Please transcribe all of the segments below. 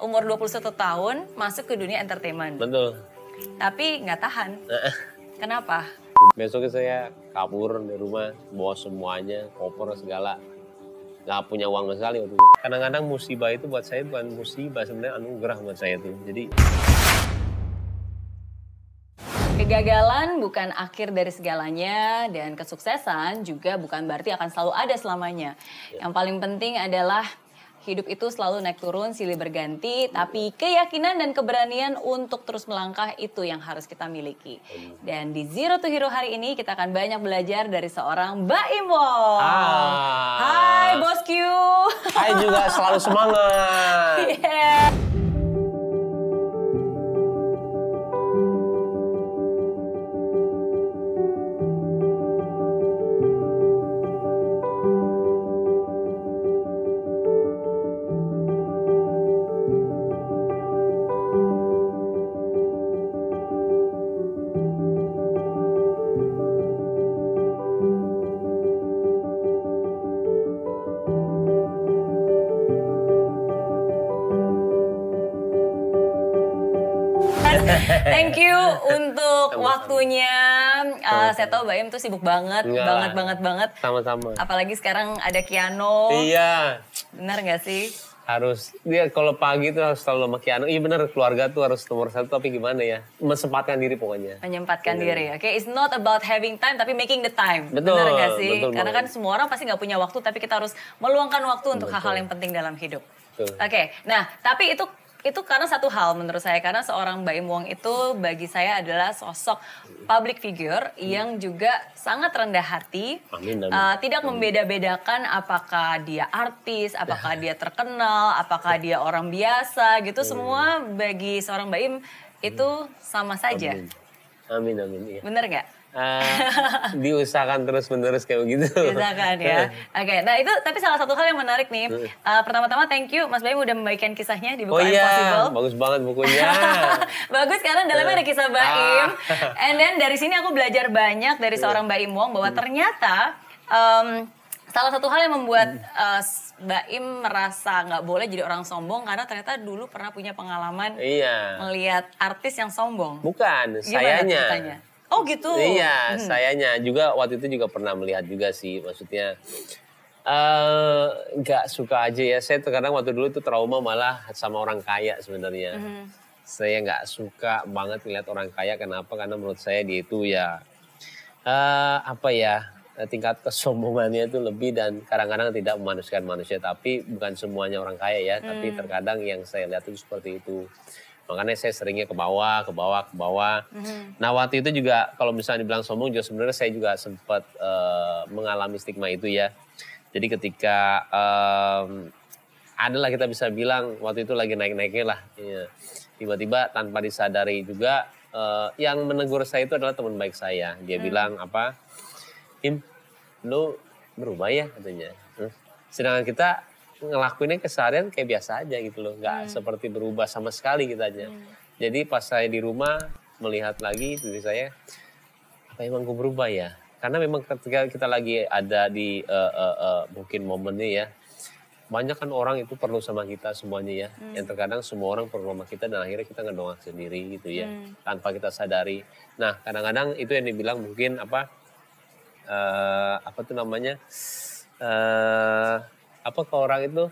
umur 21 tahun masuk ke dunia entertainment. Betul. Tapi nggak tahan. Kenapa? Besoknya saya kabur dari rumah, bawa semuanya, koper segala. Nggak punya uang sekali waktu itu. Kadang-kadang musibah itu buat saya bukan musibah, sebenarnya anugerah buat saya tuh. Jadi Kegagalan bukan akhir dari segalanya dan kesuksesan juga bukan berarti akan selalu ada selamanya. Yang paling penting adalah hidup itu selalu naik turun, silih berganti, tapi keyakinan dan keberanian untuk terus melangkah itu yang harus kita miliki. Dan di Zero to Hero hari ini kita akan banyak belajar dari seorang Mbak Imwong. Ah. Hai Bos Q. saya juga selalu semangat. Yeah. Thank you untuk waktunya. Uh, saya tahu Mbak Im tuh sibuk banget, Enggak banget, lah. banget, banget. Sama-sama. Apalagi sekarang ada Kiano. Iya, Benar nggak sih? harus dia kalau pagi tuh harus selalu sama Kiano. Iya bener keluarga tuh harus nomor satu tapi gimana ya? Mesempatkan diri pokoknya. Menyempatkan diri. Oke, it's not about having time tapi making the time. Betul, Benar nggak sih? betul Karena kan semua orang pasti nggak punya waktu tapi kita harus meluangkan waktu untuk hal-hal yang penting dalam hidup. Oke, nah tapi itu itu karena satu hal menurut saya karena seorang Mbak Im Wong itu bagi saya adalah sosok public figure yang juga sangat rendah hati, Amin, amin. Uh, tidak membeda-bedakan apakah dia artis, apakah dia terkenal, apakah dia orang biasa gitu semua bagi seorang Mbak Im itu sama saja, Amin, amin. Iya. bener nggak? Ah, diusahakan terus menerus kayak begitu. Silakan ya. Oke, nah itu tapi salah satu hal yang menarik nih. Uh, pertama-tama thank you Mas Baim udah membagikan kisahnya di buku Oh iya, Possible. bagus banget bukunya. Bagus karena dalamnya ada kisah Baim. Ah. And then dari sini aku belajar banyak dari seorang Baim Wong bahwa ternyata um, salah satu hal yang membuat uh, Baim merasa nggak boleh jadi orang sombong karena ternyata dulu pernah punya pengalaman iya. melihat artis yang sombong. Bukan, Gimana sayanya. ceritanya? Oh gitu. Iya, sayanya juga waktu itu juga pernah melihat juga sih, maksudnya eh, nggak suka aja ya. Saya terkadang waktu dulu itu trauma malah sama orang kaya sebenarnya. Saya nggak suka banget melihat orang kaya. Kenapa? Karena menurut saya dia itu ya eh, apa ya eh, tingkat kesombongannya itu lebih dan kadang-kadang tidak memanusiakan manusia. Tapi bukan semuanya orang kaya ya. Tapi terkadang yang saya lihat itu seperti itu. Makanya saya seringnya ke bawah, ke bawah, ke bawah. Nah waktu itu juga kalau misalnya dibilang sombong juga sebenarnya saya juga sempat eh, mengalami stigma itu ya. Jadi ketika em, adalah kita bisa bilang waktu itu lagi naik-naiknya lah. Iya. Tiba-tiba tanpa disadari juga eh, yang menegur saya itu adalah teman baik saya. Dia bilang apa? Im, lu berubah ya katanya. Hmm. Sedangkan kita ngelakuinnya keseharian kayak biasa aja gitu loh, nggak seperti berubah sama sekali kita aja. Jadi pas saya di rumah melihat lagi diri saya, apa emang gue berubah ya? Karena memang ketika kita lagi ada di eh, eh, eh, mungkin momennya ya, banyak kan orang itu perlu sama kita semuanya ya. Yang terkadang semua orang perlu sama kita dan akhirnya kita ngedongak sendiri gitu ya, tanpa kita sadari. Nah kadang-kadang itu yang dibilang mungkin apa? eh apa tuh namanya? Apa ke orang itu?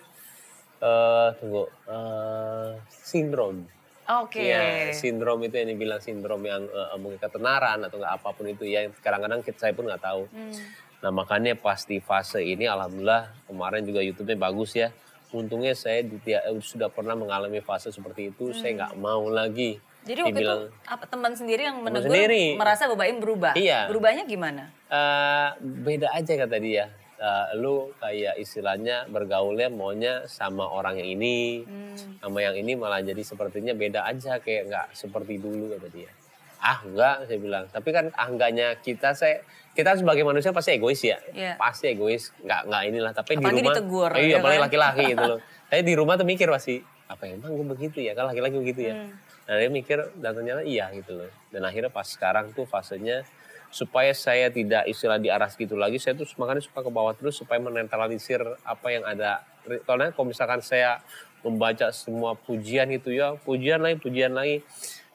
eh tunggu, eh sindrom. Oke. Iya, sindrom itu yang dibilang sindrom yang eh, mungkin ketenaran atau nggak apa pun itu ya. yang Kadang-kadang kita- saya pun nggak tahu. Nah makanya pas di fase ini, alhamdulillah kemarin juga YouTube-nya bagus ya. Untungnya saya di- eh, sudah pernah mengalami fase seperti itu. Saya nggak mau lagi. Jadi waktu dibilang, itu apa teman sendiri yang menegur sendiri. merasa Baim berubah. Iya. Berubahnya gimana? Eh, beda aja kata dia. Eh, lu kayak istilahnya bergaulnya maunya sama orang yang ini, sama yang ini malah jadi sepertinya beda aja kayak nggak seperti dulu kata dia. Ah enggak, saya bilang. Tapi kan ah enggaknya kita saya kita sebagai manusia pasti egois ya, Iya. pasti egois. Nggak nggak inilah. Tapi Apalagi di rumah, ditegur, iya, ya apalagi kan? laki-laki gitu loh. Saya di rumah tuh mikir pasti apa emang gue begitu ya? Kan laki-laki begitu ya. Nah dia mikir dan ternyata iya gitu loh. Dan akhirnya pas sekarang tuh fasenya supaya saya tidak istilah di arah gitu lagi, saya tuh makanya suka ke bawah terus supaya menetralisir apa yang ada. Karena kalau misalkan saya membaca semua pujian itu ya, pujian lagi, pujian lagi.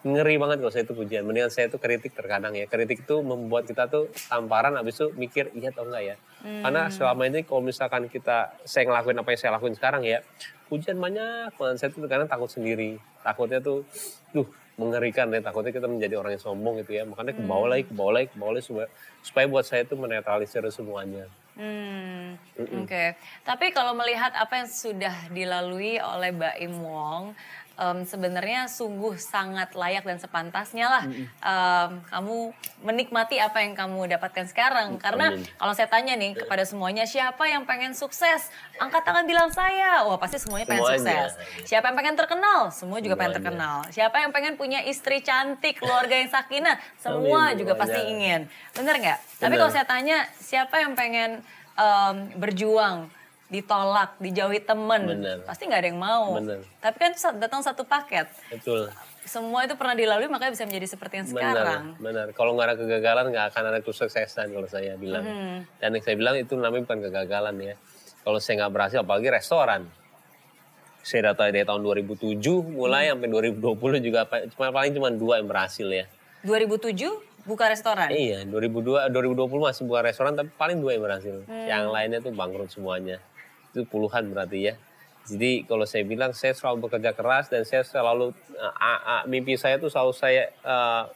Ngeri banget kalau saya itu pujian. Mendingan saya itu kritik terkadang ya. Kritik itu membuat kita tuh tamparan habis itu mikir iya atau enggak ya. Karena selama ini kalau misalkan kita saya ngelakuin apa yang saya lakuin sekarang ya, pujian banyak banget. Saya tuh kadang takut sendiri. Takutnya tuh, duh mengerikan ya. Takutnya kita menjadi orang yang sombong gitu ya. Makanya ke bawah lagi, ke bawah lagi, ke bawah lagi. Supaya, supaya buat saya itu menetralisir semuanya. Hmm, oke. Tapi kalau melihat apa yang sudah dilalui oleh Mbak Im Wong, em, sebenarnya sungguh sangat layak dan sepantasnya lah em, kamu menikmati apa yang kamu dapatkan sekarang. Karena Amin. kalau saya tanya nih kepada semuanya, siapa yang pengen sukses? Angkat tangan bilang saya. Wah pasti semuanya pengen Semuanya. sukses. Siapa yang pengen terkenal? Semua juga pengen Semuanya. terkenal. Siapa yang pengen punya istri cantik, keluarga yang sakinah? Semua Amin, juga pasti semuanya. ingin. Bener nggak? Tapi kalau saya tanya, siapa yang pengen em, berjuang, ditolak, dijauhi temen? Bener. Pasti nggak ada yang mau. Bener. Tapi kan datang satu paket. Betul. Semua itu pernah dilalui, makanya bisa menjadi seperti yang sekarang. Benar, benar. Kalau nggak ada kegagalan nggak akan ada kesuksesan kalau saya bilang. Hmm. Dan yang saya bilang itu namanya bukan kegagalan ya. Kalau saya nggak berhasil, apalagi restoran. Saya data dari tahun 2007 mulai Hmm. sampai 2020 juga cuma paling cuma dua yang berhasil ya. 2007 buka restoran. Iya, 2002 2020 masih buka restoran tapi paling dua yang berhasil. Hmm. Yang lainnya tuh bangkrut semuanya. Itu puluhan berarti ya. Jadi kalau saya bilang saya selalu bekerja keras dan saya selalu uh, a- mimpi saya tuh selalu saya uh,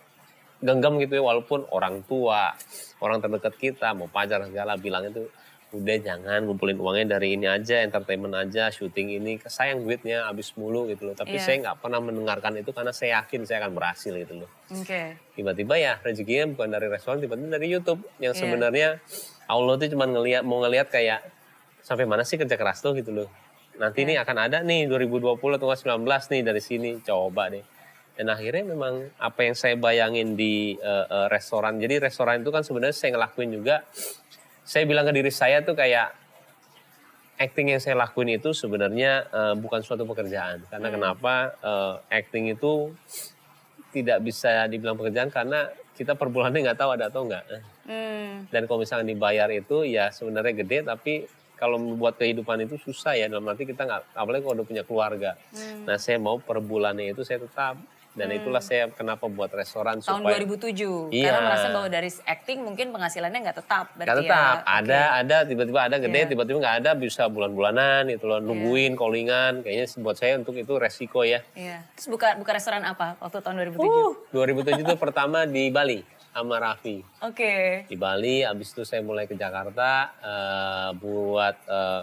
genggam gitu ya walaupun orang tua, orang terdekat kita mau pacar segala bilang itu udah jangan ngumpulin uangnya dari ini aja, entertainment aja, syuting ini sayang duitnya habis mulu gitu loh. Tapi Iya. saya nggak pernah mendengarkan itu karena saya yakin saya akan berhasil gitu loh Oke. tiba-tiba ya rezekinya bukan dari restoran tiba-tiba dari YouTube yang Iya. sebenarnya Allah tuh cuma ngelihat mau ngelihat kayak sampai mana sih kerja keras tuh gitu loh nanti Iya. nih akan ada nih 2020 atau 19 nih dari sini coba deh dan akhirnya memang apa yang saya bayangin di eh, eh, restoran jadi restoran itu kan sebenarnya saya ngelakuin juga saya bilang ke diri saya tuh kayak acting yang saya lakuin itu sebenarnya eh, bukan suatu pekerjaan karena kenapa eh, acting itu tidak bisa dibilang pekerjaan karena kita per bulannya nggak tahu ada atau enggak. Hmm. Dan kalau misalnya dibayar itu ya sebenarnya gede tapi kalau membuat kehidupan itu susah ya dalam arti kita nggak apalagi kalau udah punya keluarga. Hmm. Nah saya mau per bulannya itu saya tetap dan itulah saya kenapa buat restoran Tahun supaya 2007. Iya. Karena merasa bahwa dari acting mungkin penghasilannya nggak tetap. Nggak tetap, ya, ada, ada, tiba-tiba ada gede, Iya. tiba-tiba nggak ada, bisa bulan-bulanan, itu loh, nungguin, callingan, kayaknya buat saya untuk itu resiko ya. Iya. Terus buka buka restoran apa waktu tahun 2007? Uh, 2007 itu pertama di Bali sama Raffi. Oke. di Bali. Habis itu saya mulai ke Jakarta eh, buat eh,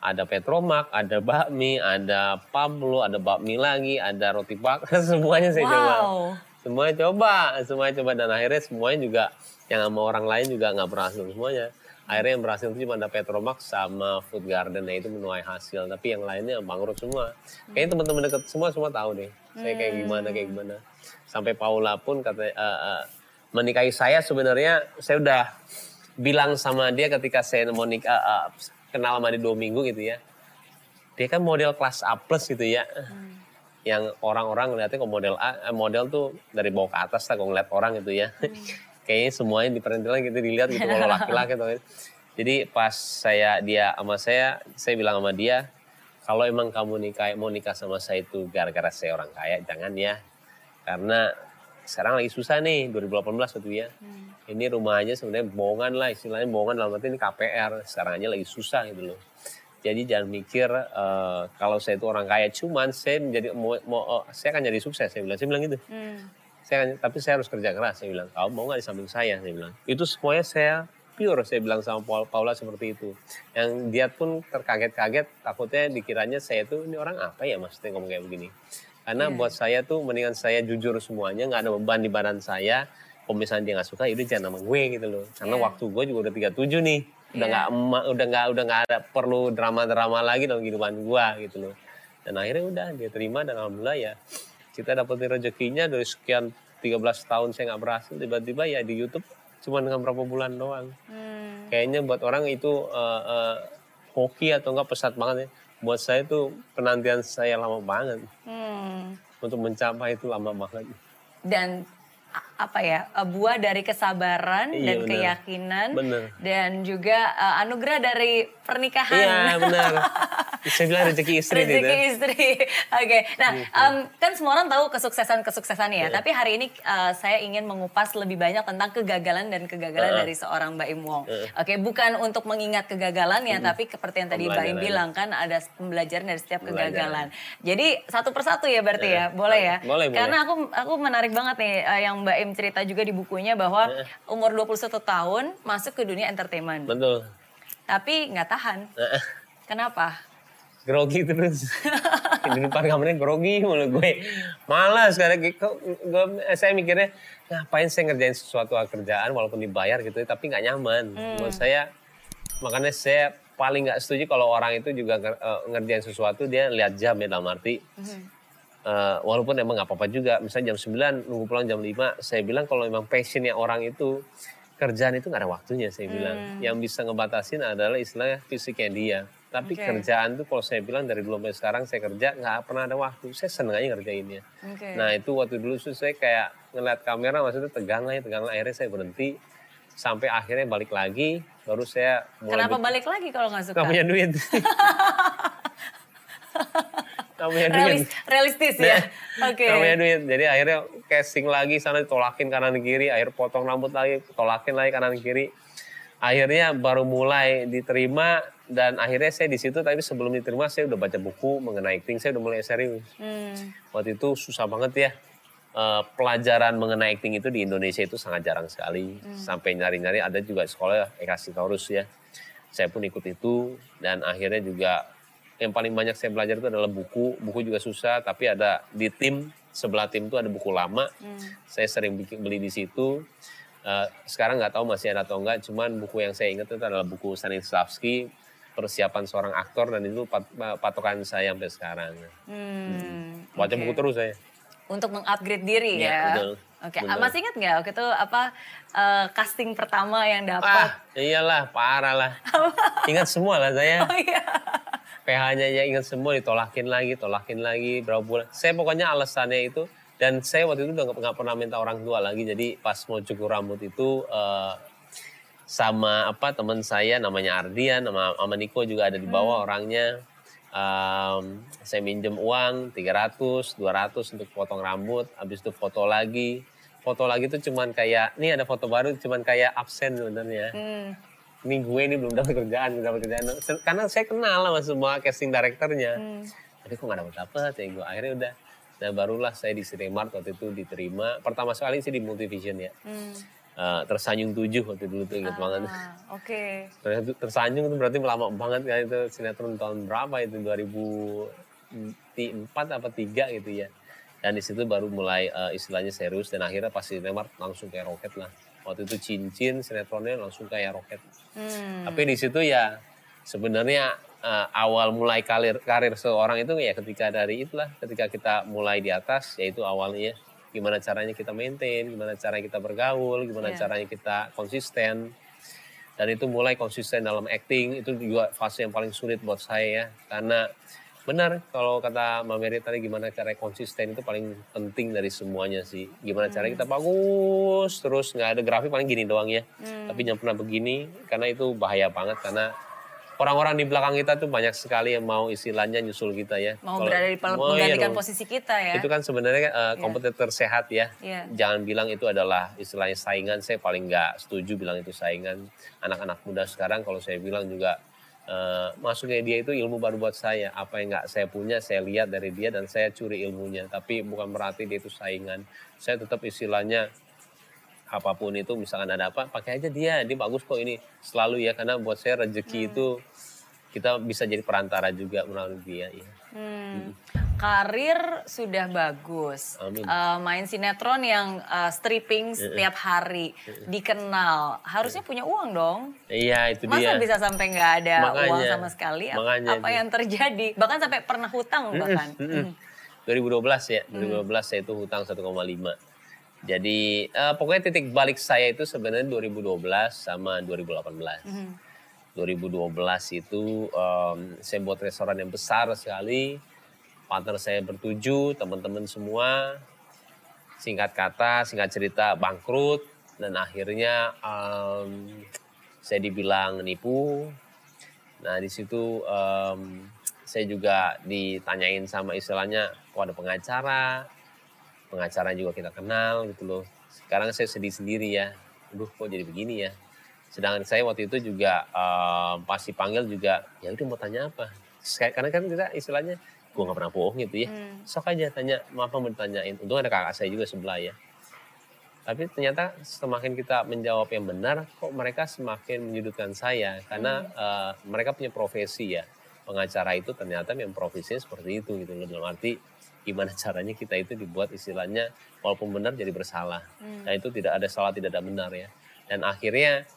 ada Petromak, ada bakmi, ada Pablo, ada bakmi lagi, ada roti bakar, semuanya saya coba. Wow. Semuanya coba, semuanya coba dan akhirnya semuanya juga yang sama orang lain juga nggak berhasil semuanya. Akhirnya yang berhasil itu cuma ada Petromak sama Food Garden, nah itu menuai hasil. Tapi yang lainnya bangkrut semua. Kayaknya teman-teman dekat semua semua tahu deh. Saya kayak gimana kayak gimana. Sampai Paula pun kata eh, eh, menikahi saya sebenarnya saya udah bilang sama dia ketika saya mau nikah eh, kenal sama dia dua minggu gitu ya. Dia kan model kelas A plus gitu ya. Yang orang-orang ngeliatnya kok model A, eh, model tuh dari bawah ke atas lah kalau ngeliat orang gitu ya. Kayaknya semuanya di perintilan gitu dilihat gitu kalau laki-laki tuh. Jadi pas saya dia sama saya, saya bilang sama dia, kalau emang kamu nikah mau nikah sama saya itu gara-gara saya orang kaya, jangan ya. Karena sekarang lagi susah nih 2018 waktu ya. Ini rumah aja sebenarnya bohongan lah istilahnya bohongan dalam arti ini KPR. Sekarang aja lagi susah gitu loh. Jadi jangan mikir eh, kalau saya itu orang kaya cuman saya menjadi mau, mau oh, saya akan jadi sukses saya bilang. Saya bilang gitu. Hmm. Saya akan- tapi saya harus kerja keras saya bilang. Kamu mau nggak di samping saya saya bilang. Itu semuanya saya pure saya bilang sama Paul- Paula seperti itu. Yang dia pun terkaget-kaget takutnya dikiranya saya tuh ini orang apa ya maksudnya ngomong kayak begini. Karena buat saya tuh mendingan saya jujur semuanya nggak ada beban di badan saya. Kalau misalnya dia nggak suka, itu jangan sama gue gitu loh. Karena Iya. waktu gue juga udah 37 nih. Udah Iya. nggak ema- udah nggak udah nggak ada perlu drama-drama lagi dalam kehidupan gue gitu loh. Dan akhirnya udah dia terima dan alhamdulillah ya kita dapetin rezekinya dari sekian 13 tahun saya nggak berhasil tiba-tiba ya di YouTube cuma dengan berapa bulan doang. Hmm. Kayaknya buat orang itu eh, eh, hoki atau enggak pesat banget ya. Buat saya itu penantian saya lama banget. Hmm. Untuk mencapai itu lama banget. Dan apa ya eh, buah dari kesabaran Iya, dan benar. keyakinan Bener. dan juga eh, anugerah dari pernikahan. Iya benar. Saya bilang rezeki istri nih. Rezeki istri. Oke. Nah, um, kan semua orang tahu kesuksesan-kesuksesan ya. Tapi hari ini uh, saya ingin mengupas lebih banyak tentang kegagalan dan kegagalan dari seorang Mbak Im Wong. Oke, bukan untuk mengingat kegagalan ya, tapi seperti yang tadi Mbak Im bilang kan ada pembelajaran dari setiap kegagalan. Jadi satu persatu ya berarti ya, boleh ya? Boleh, boleh. Karena aku aku menarik banget nih uh, yang Mbak Im cerita juga di bukunya bahwa umur 21 tahun masuk ke dunia entertainment. Betul. Tapi nggak tahan. Heeh. Kenapa? grogi terus di depan kameranya grogi mulu gue malas karena kok gue saya mikirnya ngapain saya ngerjain sesuatu kerjaan walaupun dibayar gitu tapi nggak nyaman menurut saya makanya saya paling nggak setuju kalau orang itu juga eh, ngerjain sesuatu dia lihat jam ya dalam arti eh, walaupun emang nggak apa-apa juga misalnya jam 9 nunggu pulang jam 5 saya bilang kalau memang passionnya orang itu kerjaan itu nggak ada waktunya saya bilang yang bisa ngebatasin adalah istilahnya fisiknya dia tapi Oke. kerjaan tuh kalau saya bilang dari dulu sampai sekarang saya kerja nggak pernah ada waktu saya seneng aja ngerjainnya Oke. nah itu waktu dulu tuh saya kayak ngeliat kamera maksudnya tegang aja tegang akhirnya saya berhenti sampai akhirnya balik lagi baru saya mulai Kenapa balik lagi kalau nggak suka? Nggak punya duit. Nggak punya duit. Realis, realistis ya. Oke. Nggak punya duit. Jadi akhirnya casting lagi sana ditolakin kanan kiri, akhir potong rambut lagi, tolakin lagi kanan kiri. Akhirnya baru mulai diterima dan akhirnya saya di situ tapi sebelum diterima saya udah baca buku mengenai acting, saya udah mulai serius. Hmm. Waktu itu susah banget ya. Eh, pelajaran mengenai acting itu di Indonesia itu sangat jarang sekali. Sampai nyari-nyari ada juga sekolah Eka Sitorus ya. Saya pun ikut itu dan akhirnya juga yang paling banyak saya belajar itu adalah buku. Buku juga susah tapi ada di tim sebelah tim itu ada buku lama. Saya sering bikin beli di situ. Eh, sekarang nggak tahu masih ada atau enggak. Cuman buku yang saya ingat itu adalah buku Stanislavski persiapan seorang aktor dan itu pat- patokan saya sampai sekarang. Hmm. Baca Oke. buku terus saya. Untuk mengupgrade diri Iya, ya. betul. Oke, Betul. ah, masih ingat nggak waktu itu apa eh, casting pertama yang dapat? Ah, iyalah, parah lah. Ingat semua lah saya. Oh iya. PH-nya ya ingat semua, ditolakin lagi, tolakin lagi, berapa bulan. Saya pokoknya alasannya itu, dan saya waktu itu udah nggak nggak pernah minta orang tua lagi. Jadi pas mau cukur rambut itu, eh, sama apa teman saya namanya Ardian, nama, sama Niko juga ada di bawah orangnya. Em, saya minjem uang 300, 200 untuk potong rambut, habis itu foto lagi. Foto lagi tuh cuman kayak, nih ada foto baru cuman kayak absen sebenarnya Hmm. Ini gue ini belum dapat kerjaan, belum dapat kerjaan. Karena saya kenal sama semua casting directornya. Hmm. Tapi kok gak dapat dapat ya gue. Akhirnya udah. Nah barulah saya di Cinemark waktu itu diterima. Pertama sekali sih di Multivision ya. Hmm. Eh, tersanjung tujuh waktu dulu tuh inget banget. Ah, Oke. Ternyata Tersanjung itu berarti lama banget kan itu sinetron tahun berapa itu 2004 apa 3 gitu ya. Dan di situ baru mulai eh, istilahnya serius dan akhirnya pas Cinemark langsung kayak roket lah. Waktu itu cincin sinetronnya langsung kayak roket. Hmm. Tapi di situ ya sebenarnya eh, awal mulai karir karir seorang itu ya ketika dari itulah ketika kita mulai di atas yaitu awalnya gimana caranya kita maintain, gimana caranya kita bergaul, gimana Iya. caranya kita konsisten. Dan itu mulai konsisten dalam acting itu juga fase yang paling sulit buat saya ya karena benar kalau kata Mbak Mary tadi gimana cara konsisten itu paling penting dari semuanya sih. Gimana caranya kita bagus terus nggak ada grafik paling gini doang ya. Tapi jangan pernah begini karena itu bahaya banget karena orang-orang di belakang kita tuh banyak sekali yang mau istilahnya nyusul kita ya. Mau Kalau- berada di Oh, iya menggantikan dong. posisi kita ya. Itu kan sebenarnya uh, kompetitor sehat ya. Iya. Jangan bilang itu adalah istilahnya saingan. Saya paling nggak setuju bilang itu saingan. Anak-anak muda sekarang kalau saya bilang juga uh, masuknya dia itu ilmu baru buat saya. Apa yang nggak saya punya saya lihat dari dia dan saya curi ilmunya. Tapi bukan berarti dia itu saingan. Saya tetap istilahnya apa pun itu misalkan ada apa pakai aja dia dia bagus kok ini selalu ya karena buat saya rezeki itu kita bisa jadi perantara juga melalui dia ya. Hmm. Karir sudah bagus. Amin. Eh, main sinetron yang eh, stripping setiap hari, dikenal. Harusnya punya uang dong. Iya itu Masa dia. bisa sampai nggak ada Makanya, uang sama sekali? Makanya Apa itu. yang terjadi? Bahkan sampai pernah hutang bahkan. Mm-mm. 2012 ya, 2012 saya itu hutang 1,5. Jadi eh, pokoknya titik balik saya itu sebenarnya 2012 sama 2018. 2012 itu em, saya buat restoran yang besar sekali. Partner saya bertujuh, teman-teman semua. Singkat kata, singkat cerita bangkrut dan akhirnya em, saya dibilang nipu. Nah di situ em, saya juga ditanyain sama istilahnya, kok ada pengacara, pengacara juga kita kenal gitu loh. Sekarang saya sedih sendiri ya, aduh kok jadi begini ya. Sedangkan saya waktu itu juga um, pas dipanggil juga, ya udah mau tanya apa. Karena kan kita istilahnya, gue gak pernah bohong gitu ya. Hmm. Sok aja tanya, apa mau ditanyain. Untung ada kakak saya juga sebelah ya. Tapi ternyata semakin kita menjawab yang benar, kok mereka semakin menyudutkan saya. Karena uh, mereka punya profesi ya. Pengacara itu ternyata memang profesinya seperti itu gitu loh. Dalam arti gimana caranya kita itu dibuat istilahnya walaupun benar jadi bersalah. Nah itu tidak ada salah, tidak ada benar ya. Dan akhirnya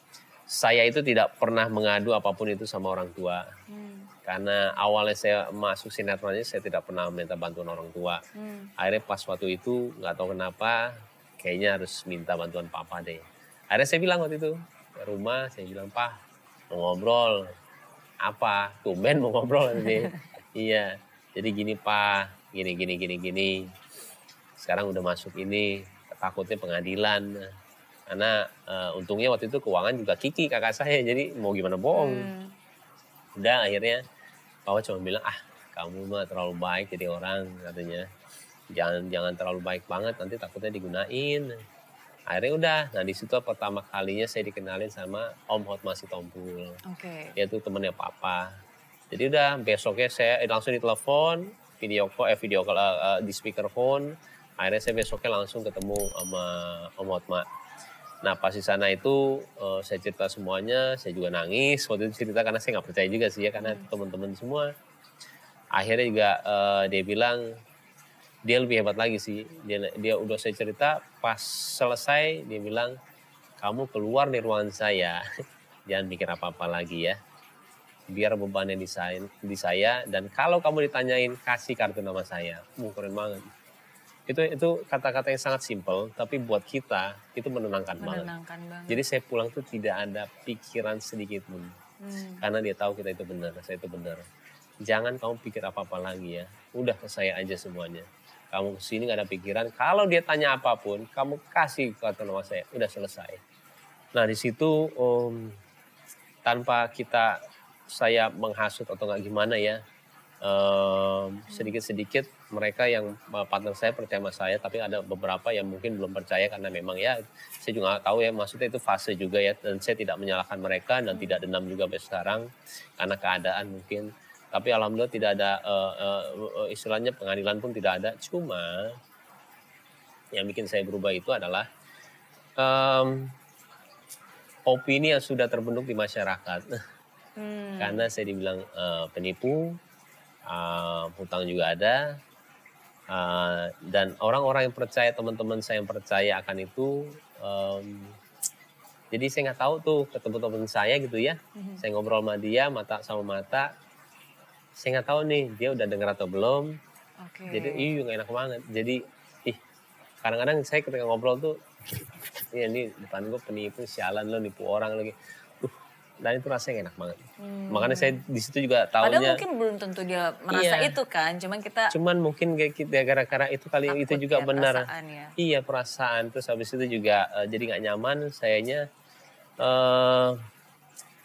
saya itu tidak pernah mengadu apa pun itu sama orang tua. Hmm. Karena awalnya saya masuk sinetronnya saya tidak pernah minta bantuan orang tua. Hmm. Akhirnya pas waktu itu nggak tahu kenapa kayaknya harus minta bantuan papa deh. Akhirnya saya bilang waktu itu ke rumah saya bilang pak mau ngobrol apa tumben mau ngobrol nanti iya jadi gini pak gini gini gini gini sekarang udah masuk ini takutnya pengadilan karena eh, untungnya waktu itu keuangan juga Kiki kakak saya jadi mau gimana bohong Hmm. Udah akhirnya papa cuma bilang ah kamu mah terlalu baik jadi orang katanya. Jangan jangan terlalu baik banget nanti takutnya digunain. Akhirnya udah nah di situ pertama kalinya saya dikenalin sama Om Hotma Sitompul. Oke. dia tuh temennya papa. Jadi udah besoknya saya eh, langsung ditelepon video call eh video call eh, eh, di speakerphone. Akhirnya saya besoknya langsung ketemu sama Om Hotma nah pas di sana itu eh, saya cerita semuanya saya juga nangis waktu itu cerita karena saya nggak percaya juga sih ya karena itu teman-teman semua. Akhirnya juga eh, dia bilang dia lebih hebat lagi sih. Dia dia udah saya cerita pas selesai dia bilang kamu keluar dari ruangan saya jangan mikir apa-apa lagi ya. Biar bebannya di saya, di saya dan kalau kamu ditanyain kasih kartu nama saya. Uh, keren banget itu itu kata-kata yang sangat simpel tapi buat kita itu menenangkan banget. Menenangkan banget. jadi saya pulang tuh tidak ada pikiran sedikit pun. Hmm. karena dia tahu kita itu benar saya itu benar. Jangan kamu pikir apa-apa lagi ya. Udah ke saya aja semuanya. Kamu ke sini gak ada pikiran. Kalau dia tanya apa pun kamu kasih kartu nama saya. Udah selesai. Nah di situ om, tanpa kita saya menghasut atau nggak gimana ya em, sedikit-sedikit mereka yang eh, partner saya percaya sama saya tapi ada beberapa yang mungkin belum percaya karena memang ya saya juga nggak tahu ya maksudnya itu fase juga ya dan saya tidak menyalahkan mereka dan tidak dendam juga sampai sekarang karena keadaan mungkin. Tapi alhamdulillah tidak ada eh, eh, istilahnya pengadilan pun tidak ada. Cuma yang bikin saya berubah itu adalah em, opini yang sudah terbentuk di masyarakat. Hmm. karena saya dibilang eh, penipu, eh, hutang juga ada, eh, dan orang-orang yang percaya teman-teman saya yang percaya akan itu, em, jadi saya nggak tahu tuh ketemu teman saya gitu ya, Mhm. saya ngobrol sama dia mata sama mata, saya nggak tahu nih dia udah dengar atau belum, Oke. jadi iya nggak enak banget, jadi ih kadang-kadang saya ketika ngobrol tuh, iya ini depan gue penipu sialan lo nipu orang lagi, dan itu rasanya enak banget. Hmm. Makanya saya di situ juga Padahal tahunya mungkin belum tentu dia merasa Iya. itu kan, cuman kita cuman mungkin kayak kita gara-gara itu kali takut itu juga ya, benar. perasaan ya. Iya perasaan terus habis itu juga eh, jadi nggak nyaman sayanya eh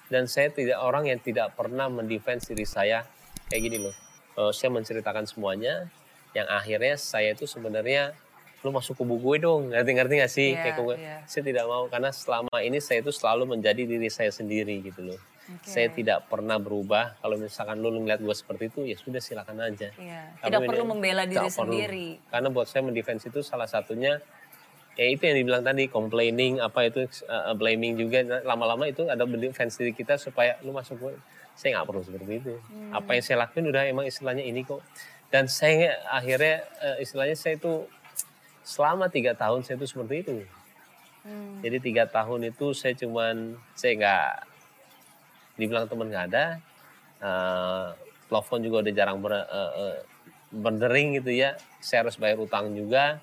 dan saya tidak orang yang tidak pernah mendefense diri saya kayak gini loh. Eh, saya menceritakan semuanya yang akhirnya saya itu sebenarnya lu masuk kubu gue dong ngerti-ngerti gak sih Iya, kayak kubu iya. saya tidak mau karena selama ini saya itu selalu menjadi diri saya sendiri gitu loh Oke. saya tidak pernah berubah kalau misalkan lu ngeliat gue seperti itu ya sudah silakan aja. Tapi Tidak ini perlu membela diri perlu. sendiri. Karena buat saya mendefense itu salah satunya ya itu yang dibilang tadi complaining apa itu uh, blaming juga Nah, lama-lama itu ada defense diri kita supaya lu masuk gue saya nggak perlu seperti itu Hmm. apa yang saya lakuin udah emang istilahnya ini kok dan saya akhirnya uh, istilahnya saya itu selama tiga tahun saya itu seperti itu. Hmm. jadi tiga tahun itu saya cuman saya nggak dibilang teman nggak ada eh telepon juga udah jarang ber, eh, eh, berdering gitu ya. Saya harus bayar utang juga.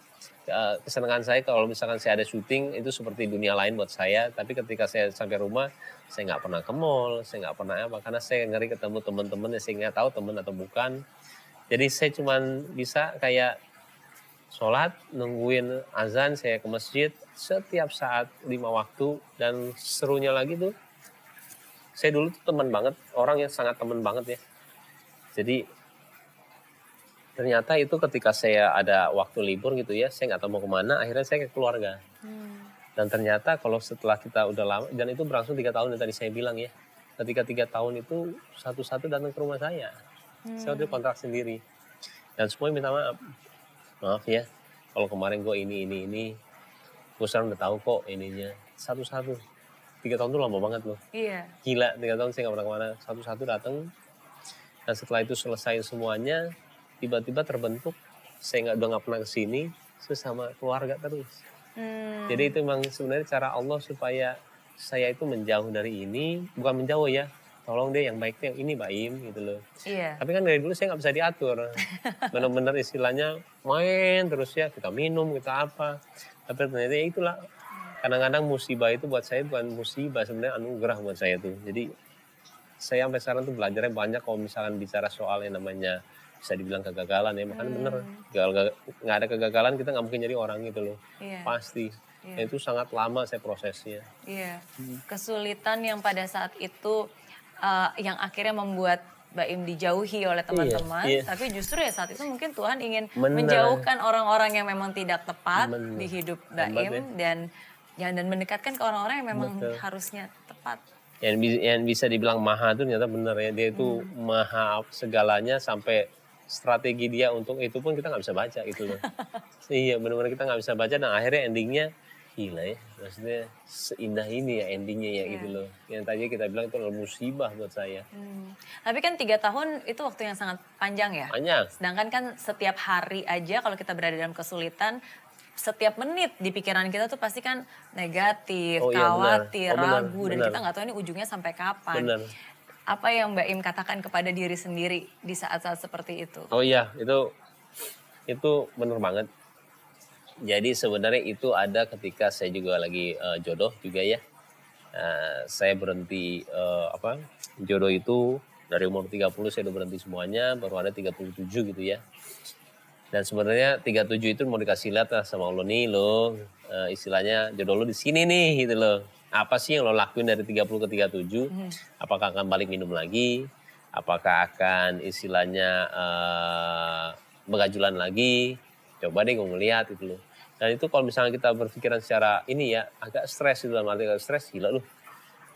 Eh, kesenangan saya kalau misalkan saya ada syuting itu seperti dunia lain buat saya. Tapi ketika saya sampai rumah saya nggak pernah ke mall saya nggak pernah apa. Karena saya ngeri ketemu teman-teman yang saya nggak tahu teman atau bukan. Jadi saya cuman bisa kayak sholat nungguin azan saya ke masjid setiap saat lima waktu. Dan serunya lagi tuh saya dulu tuh teman banget orang yang sangat teman banget ya. Jadi ternyata itu ketika saya ada waktu libur gitu ya saya nggak tahu mau ke mana akhirnya saya ke keluarga. Hmm. dan ternyata kalau setelah kita udah lama dan itu berlangsung tiga tahun yang tadi saya bilang ya ketika tiga tahun itu satu-satu datang ke rumah saya. Saya udah kontrak sendiri. Dan semuanya minta maaf maaf ya kalau kemarin gue ini ini ini. Gue sekarang udah tahu kok ininya. Satu-satu. Tiga tahun itu lama banget loh. Iya. gila tiga tahun saya nggak pernah ke mana. Satu-satu datang dan setelah itu selesai semuanya tiba-tiba terbentuk saya nggak udah nggak pernah ke sini sesama keluarga terus. Hmm. jadi itu memang sebenarnya cara Allah supaya saya itu menjauh dari ini bukan menjauh ya tolong deh yang baiknya yang ini Baim gitu loh Iya. tapi kan dari dulu saya nggak bisa diatur benar-benar istilahnya main terus ya kita minum kita apa tapi ternyata ya itulah kadang-kadang musibah itu buat saya bukan musibah sebenarnya anugerah buat saya tuh jadi saya sampai sekarang tuh belajarnya banyak kalau misalkan bicara soal yang namanya bisa dibilang kegagalan ya makanya bener gagal nggak ada kegagalan kita nggak mungkin jadi orang gitu loh Iya. pasti Iya. Dan itu sangat lama saya prosesnya Iya. Hmm. Kesulitan yang pada saat itu uh, yang akhirnya membuat Baim dijauhi oleh teman-teman, iya. tapi justru ya saat itu mungkin Tuhan ingin Benar. menjauhkan orang-orang yang memang tidak tepat Benar. di hidup Baim ya. dan ya, dan mendekatkan ke orang-orang yang memang Betul. harusnya tepat. yang, yang bisa dibilang maha itu ternyata bener ya dia itu Hmm. maha segalanya sampai strategi dia untuk itu pun kita nggak bisa baca gitu loh iya benar-benar kita nggak bisa baca dan akhirnya endingnya gila ya maksudnya seindah ini ya endingnya ya gitu Iya. loh yang tadi kita bilang itu adalah musibah buat saya Hmm. Tapi kan tiga tahun itu waktu yang sangat panjang ya. banyak Sedangkan kan setiap hari aja kalau kita berada dalam kesulitan, setiap menit di pikiran kita tuh pasti kan negatif, Oh iya, benar. khawatir, Oh, benar, ragu, dan benar. kita nggak tahu ini ujungnya sampai kapan. benar Apa yang Mbak Im katakan kepada diri sendiri di saat-saat seperti itu? Oh iya, itu itu benar banget. Jadi sebenarnya itu ada ketika saya juga lagi eh, jodoh juga ya. Eh, saya berhenti eh, apa? Jodoh itu dari umur 30 saya udah berhenti semuanya, baru ada 37 gitu ya. Dan sebenarnya 37 itu mau dikasih lihat lah sama Allah nih lo, eh, istilahnya jodoh lo di sini nih gitu loh. Apa sih yang lo lakuin dari 30 ke 37? Apakah akan balik minum lagi? Apakah akan istilahnya eh, begajulan lagi? Coba deh gue ngeliat gitu loh. Dan itu kalau misalnya kita berpikiran secara ini ya agak stres gitu dalam arti agak stres gila loh.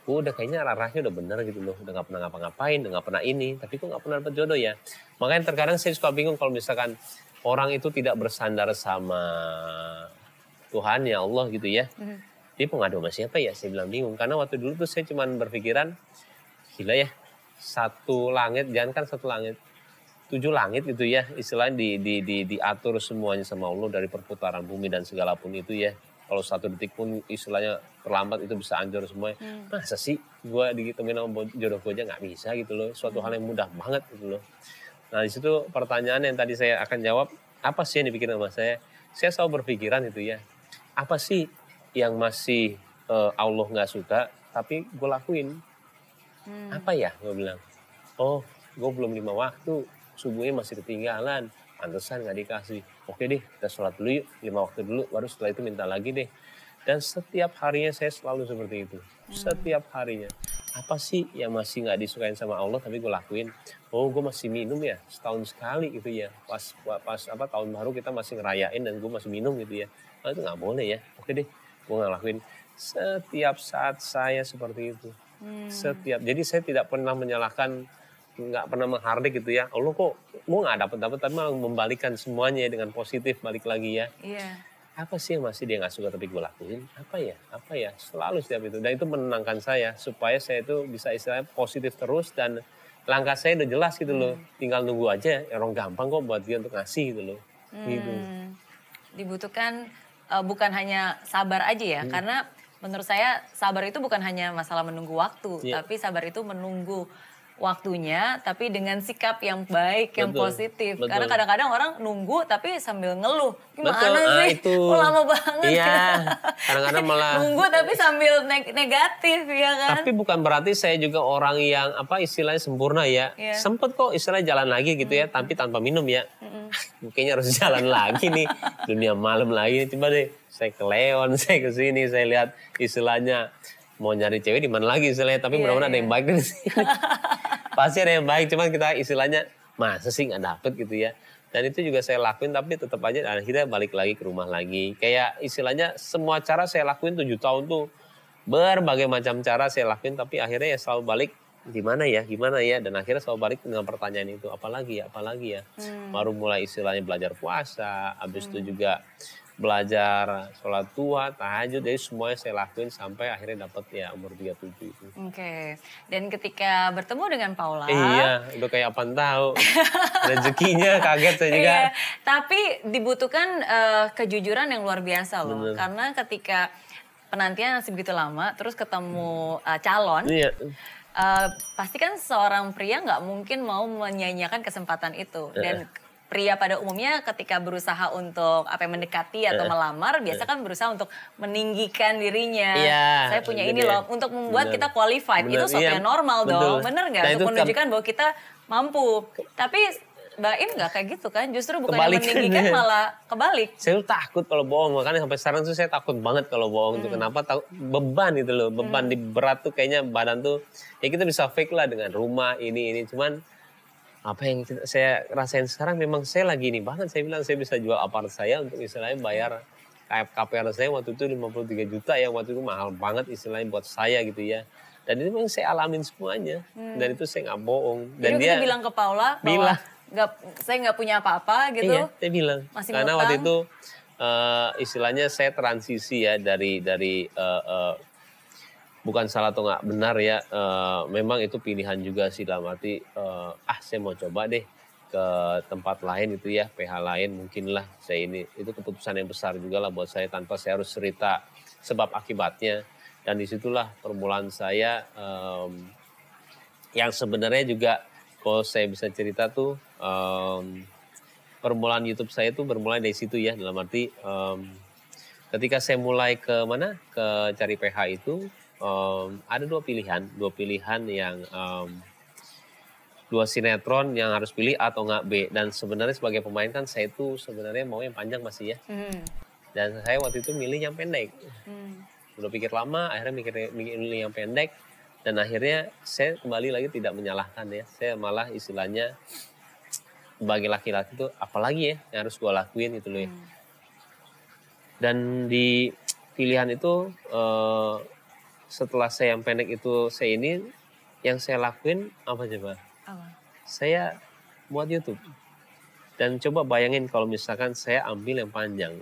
Gue udah kayaknya arahnya udah bener gitu loh. Udah gak pernah ngapa-ngapain, udah gak pernah ini. Tapi kok gak pernah dapet jodoh ya. Makanya terkadang saya suka bingung kalau misalkan orang itu tidak bersandar sama Tuhan ya Allah gitu ya. Dia pengadu sama siapa ya? Saya bilang bingung. Karena waktu dulu tuh saya cuman berpikiran, gila ya, satu langit, jangan kan satu langit, tujuh langit gitu ya, istilahnya di, di, di, diatur semuanya sama Allah dari perputaran bumi dan segala pun itu ya. Kalau satu detik pun istilahnya terlambat itu bisa hancur semuanya. Masa sih gue ditemuin sama jodoh gue aja nggak bisa gitu loh. Suatu hal yang mudah banget gitu loh. Nah di situ pertanyaan yang tadi saya akan jawab, apa sih yang dipikirin sama saya? Saya selalu berpikiran itu ya, apa sih yang masih eh, Allah nggak suka, tapi gue lakuin? Apa ya? Gue bilang, oh gue belum lima waktu, subuhnya masih ketinggalan, pantesan nggak dikasih. Oke deh, kita sholat dulu yuk, lima waktu dulu, baru setelah itu minta lagi deh. Dan setiap harinya saya selalu seperti itu, setiap harinya. Apa sih yang masih nggak disukain sama Allah tapi gue lakuin? Oh, gue masih minum ya setahun sekali gitu ya. Pas pas apa tahun baru kita masih ngerayain dan gue masih minum gitu ya. Oh, itu nggak boleh ya. Oke deh, gue ngelakuin setiap saat saya seperti itu. Setiap. Jadi saya tidak pernah menyalahkan nggak pernah menghardik gitu ya. Allah kok gue nggak dapat dapat tapi malah membalikan semuanya ya dengan positif balik lagi ya. Iya. apa sih yang masih dia nggak suka tapi gue lakuin? Apa ya? Apa ya? Selalu setiap itu. Dan itu menenangkan saya supaya saya itu bisa istilahnya positif terus dan langkah saya udah jelas gitu loh. Tinggal nunggu aja orang gampang kok buat dia untuk ngasih gitu loh. Gitu. Hmm, dibutuhkan eh, bukan hanya sabar aja ya, Hmm. karena menurut saya sabar itu bukan hanya masalah menunggu waktu, Iya. tapi sabar itu menunggu waktunya, tapi dengan sikap yang baik, yang Betul, positif. betul. Karena kadang-kadang orang nunggu tapi sambil ngeluh, gimana Betul, ah, sih? itu. Kok lama banget? Iya, kadang-kadang malah- nunggu tapi sambil neg- negatif ya kan? tapi bukan berarti saya juga orang yang apa istilahnya sempurna ya Iya. sempet kok istilahnya jalan lagi gitu ya tapi tanpa minum ya kayaknya harus jalan lagi nih dunia malam lagi coba deh saya ke Leon saya ke sini saya lihat istilahnya mau nyari cewek di mana lagi istilahnya. Tapi Iya, mudah-mudahan ada iya. yang baik dari sini. Pasti ada yang baik cuman kita istilahnya masa sih nggak dapet? gitu ya. Dan itu juga saya lakuin tapi tetap aja akhirnya balik lagi ke rumah lagi. Kayak istilahnya semua cara saya lakuin tujuh tahun tuh berbagai macam cara saya lakuin tapi akhirnya ya selalu balik gimana ya gimana ya? Dan akhirnya selalu balik dengan pertanyaan itu apalagi ya apalagi ya? Hmm. baru mulai istilahnya belajar puasa habis itu juga belajar sholat tua tahajud jadi semuanya saya lakuin sampai akhirnya dapat ya umur 37 itu Oke. Dan ketika bertemu dengan Paula. iya udah kayak apa tahu rezekinya kaget saya juga Iya, tapi dibutuhkan eh, kejujuran yang luar biasa loh. Bener. Karena ketika penantian masih begitu lama, terus ketemu eh, calon, iya eh, pasti kan seorang pria nggak mungkin mau menyanyiakan kesempatan itu. Dan pria pada umumnya ketika berusaha untuk apa ya, mendekati atau melamar, biasa kan berusaha untuk meninggikan dirinya. Iya, Saya punya gitu ini ya. loh, untuk membuat Bener. kita qualified. Bener, Itu sesuatu iya, yang normal betul. dong, bener nggak? Nah, untuk kan- menunjukkan bahwa kita mampu. Tapi Mbak Im nggak kayak gitu kan? Justru bukan Kebalikannya. meninggikan malah kebalik. saya tuh takut kalau bohong makanya sampai sekarang tuh saya takut banget kalau bohong tuh kenapa tahu beban itu loh beban di berat tuh kayaknya badan tuh ya kita bisa fake lah dengan rumah ini ini cuman apa yang saya rasain sekarang memang saya lagi ini banget saya bilang saya bisa jual apart saya untuk istilahnya bayar KP KPR saya waktu itu 53 juta yang waktu itu mahal banget istilahnya buat saya gitu ya dan itu memang saya alamin semuanya dan itu saya nggak bohong dan Jadi dia bilang ke Paula Bilang. nggak, saya nggak punya apa-apa gitu. Iya, saya bilang. Masih Karena ngutang. waktu itu eh, istilahnya saya transisi ya dari dari eh, eh, bukan salah atau nggak benar ya. eh, memang itu pilihan juga sih dalam arti eh, ah saya mau coba deh ke tempat lain itu ya, PH lain mungkin lah. Saya ini itu keputusan yang besar juga lah buat saya tanpa saya harus cerita sebab akibatnya. Dan di situlah permulaan saya em, yang sebenarnya juga kalau saya bisa cerita tuh em, permulaan YouTube saya tuh bermulai dari situ ya. Dalam arti em, ketika saya mulai ke mana? Ke cari PH itu em, ada dua pilihan dua pilihan yang em, dua sinetron yang harus pilih A atau nggak B dan sebenarnya sebagai pemain kan saya tuh sebenarnya mau yang panjang masih ya Hmm. dan saya waktu itu milih yang pendek Hmm. udah pikir lama akhirnya mikir milih yang pendek dan akhirnya saya kembali lagi tidak menyalahkan ya saya malah istilahnya bagi laki-laki itu apalagi ya yang harus gue lakuin itu loh ya. Hmm. dan di pilihan itu eh, setelah saya yang pendek itu saya ini yang saya lakuin apa coba Apa? saya buat YouTube dan coba bayangin kalau misalkan saya ambil yang panjang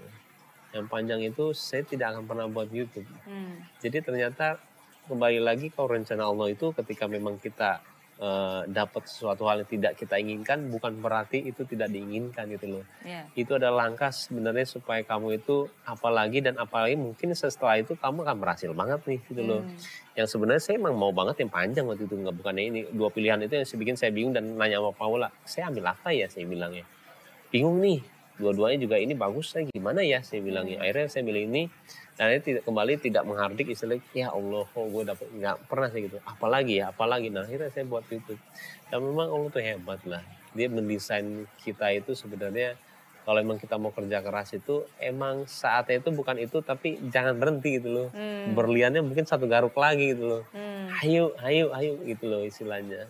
yang panjang itu saya tidak akan pernah buat YouTube Hmm. jadi ternyata kembali lagi kalau rencana Allah itu ketika memang kita eh, dapat sesuatu hal yang tidak kita inginkan bukan berarti itu tidak diinginkan gitu loh. Iya. Itu ada langkah sebenarnya supaya kamu itu apalagi dan apalagi mungkin setelah itu kamu akan berhasil banget nih gitu loh. Hmm. Yang sebenarnya saya emang mau banget yang panjang waktu itu nggak bukannya ini dua pilihan itu yang saya bikin saya bingung dan nanya sama Paula, saya ambil apa ya saya bilangnya. Bingung nih, dua-duanya juga ini bagus saya gimana ya saya bilangnya. Akhirnya saya milih ini dan ini tidak kembali tidak menghardik istilahnya ya Allah kok gue dapet nggak pernah saya gitu. Apalagi ya apalagi. Nah akhirnya saya buat YouTube dan memang Allah tuh hebat lah. Dia mendesain kita itu sebenarnya kalau emang kita mau kerja keras itu emang saatnya itu bukan itu tapi jangan berhenti gitu loh. Hmm. berliannya mungkin satu garuk lagi gitu loh. Hmm. ayo ayo ayo gitu loh istilahnya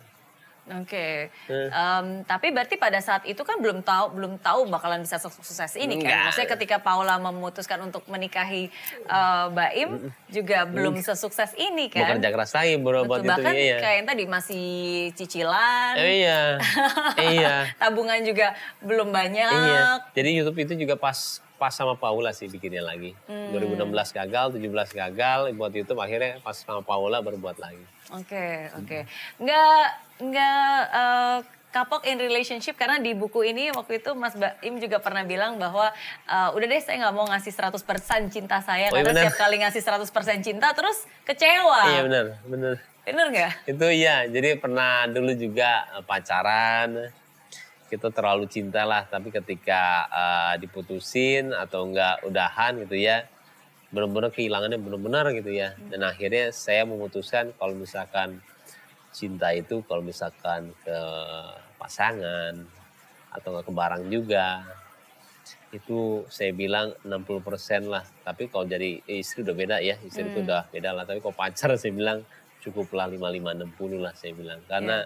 Oke. Eh. Em, tapi berarti pada saat itu kan belum tahu belum tahu bakalan bisa suk- sukses ini kan. Enggak. Maksudnya ketika Paula memutuskan untuk menikahi eh, Mbak Im juga belum sesukses ini kan. kerja keras lagi bro buat itu bahkan iya kayak yang tadi masih cicilan, Eh, iya iya tabungan juga belum banyak. Iya. Jadi YouTube itu juga pas pas sama Paula sih bikinnya lagi. Hmm. 2016 gagal, 17 gagal buat YouTube akhirnya pas sama Paula baru buat lagi. Oke, oke. Nggak, nggak eh, kapok in relationship karena di buku ini waktu itu Mas Baim juga pernah bilang bahwa eh, udah deh saya nggak mau ngasih 100% cinta saya Oh, iya karena benar. setiap kali ngasih 100% cinta terus kecewa. Iya benar, benar. Bener nggak? Itu iya, jadi pernah dulu juga eh, pacaran, kita terlalu cinta lah, tapi ketika eh, diputusin atau enggak udahan gitu ya, benar-benar kehilangannya benar-benar gitu ya. Dan akhirnya saya memutuskan kalau misalkan cinta itu kalau misalkan ke pasangan atau ke barang juga itu saya bilang 60% lah. Tapi kalau jadi istri udah beda ya istri itu udah beda lah. Tapi kalau pacar saya bilang cukuplah 55 60 lah saya bilang. Karena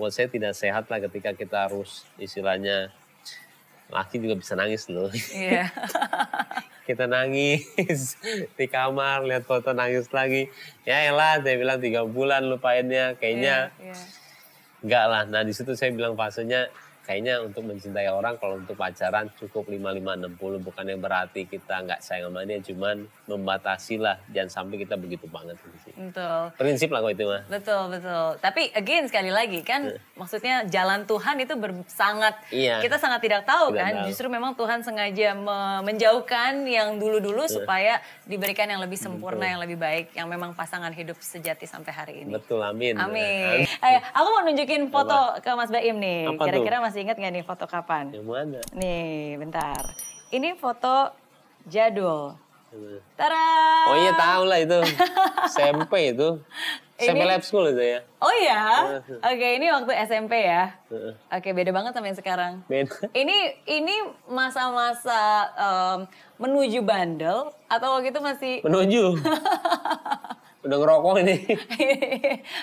buat saya tidak sehat lah ketika kita harus istilahnya laki juga bisa nangis loh. Iya. Kita nangis di kamar, lihat foto nangis lagi. Ya elah, saya bilang tiga bulan lupainnya. Kayaknya Iya, iya. enggak lah. Nah di situ saya bilang fasenya kayaknya untuk mencintai orang kalau untuk pacaran cukup 55 60 bukan yang berarti kita nggak sayang sama dia cuman membatasi lah jangan sampai kita begitu banget gitu sih. Betul. Prinsip lah kok itu mah. Betul, betul. Tapi again sekali lagi kan maksudnya jalan Tuhan itu sangat Iya. kita sangat tidak tahu Tidak kan. tahu. Justru memang Tuhan sengaja me- menjauhkan yang dulu-dulu supaya diberikan yang lebih sempurna, yang lebih baik, yang memang pasangan hidup sejati sampai hari ini. Betul, amin. Amin. Ayo, aku mau nunjukin foto ke Mas Baim nih. Apa? Kira-kira masih ingat nggak nih foto kapan? Yang mana? Nih, bentar. Ini foto jadul. Tara. Oh iya tahu lah itu. SMP itu. SMP Ini- lab school itu ya. Oh ya, oke ini waktu SMP ya. Heeh. Oke beda banget sama yang sekarang. Beda. Ini ini masa-masa em, menuju bandel atau waktu itu masih Menuju. Udah ngerokok ini.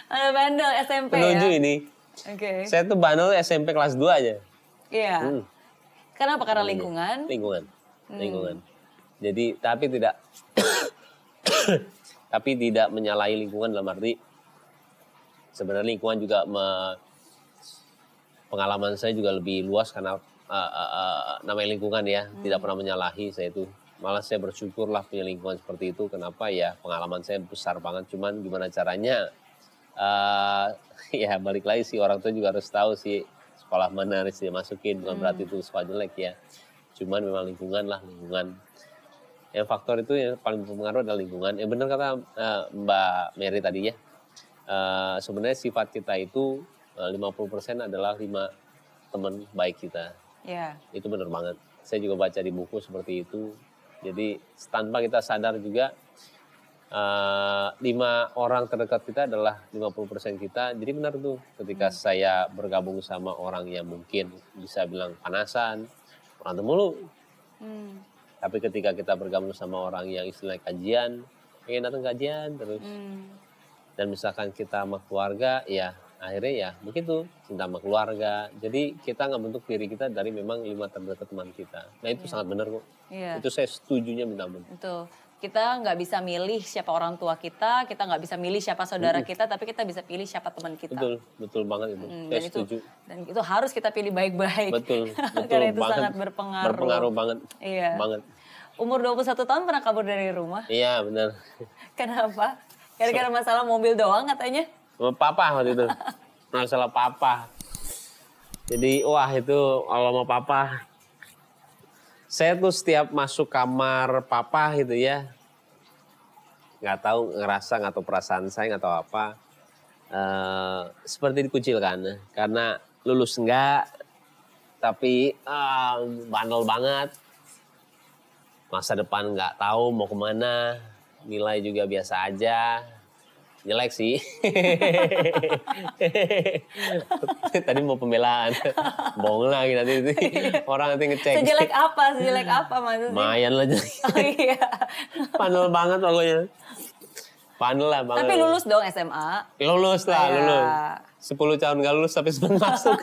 ada bandel SMP Menuju ya? ini. Oke. Saya tuh bandel SMP kelas 2 aja. Iya. Hmm. Kenapa? Karena lingkungan. Lingkungan. Hmm. Lingkungan. Jadi tapi tidak tapi tidak menyalahi lingkungan dalam arti sebenarnya lingkungan juga me- pengalaman saya juga lebih luas karena uh, uh, uh, namanya lingkungan ya Hmm. tidak pernah menyalahi saya itu malah saya bersyukur lah punya lingkungan seperti itu kenapa ya pengalaman saya besar banget cuman gimana caranya uh, ya balik lagi sih orang tua juga harus tahu sih sekolah mana harus dia masukin bukan berarti itu sekolah jelek ya. Cuman memang lingkungan lah lingkungan. Yang faktor itu yang paling berpengaruh adalah lingkungan. Yang benar kata uh, Mbak Mary tadi ya. Uh, sebenarnya sifat kita itu uh, 50% adalah lima teman baik kita. Ya. itu benar banget. Saya juga baca di buku seperti itu. Jadi tanpa kita sadar juga uh, lima orang terdekat kita adalah 50% kita. Jadi benar tuh ketika saya bergabung sama orang yang mungkin bisa bilang panasan berantem mulu. Hmm. tapi ketika kita bergabung sama orang yang istilahnya kajian pengen datang kajian terus. Hmm. dan misalkan kita sama keluarga ya akhirnya ya begitu cinta sama keluarga. Jadi kita nggak bentuk diri kita dari memang lima terdekat teman kita. Nah itu sangat benar kok. Iya. itu saya setujunya Itu kita nggak bisa milih siapa orang tua kita, kita nggak bisa milih siapa saudara kita, tapi kita bisa pilih siapa teman kita. betul betul banget itu Hmm, dan itu dan itu harus kita pilih baik-baik. betul betul Karena itu banget sangat berpengaruh. berpengaruh banget Iya. banget Umur 21 tahun pernah kabur dari rumah. iya benar Kenapa? Gara-gara masalah mobil doang katanya. papa waktu itu masalah papa jadi wah itu kalau mau papa saya tuh setiap masuk kamar papa gitu ya nggak tahu ngerasa nggak tahu perasaan saya nggak tahu apa eh seperti dikucilkan. Karena lulus enggak tapi ah, bandel banget. Masa depan nggak tahu mau ke mana nilai juga biasa aja jelek sih tadi mau pembelaan bohong lagi nanti orang nanti ngecek Sejelek apa? Sejelek apa maksudnya? lumayan lah jelek Oh iya. Pandel banget pokoknya. Pandel lah banget. Tapi lulus dong SMA. Lulus lah, Iya. lulus. 10 tahun gak lulus tapi sempat masuk.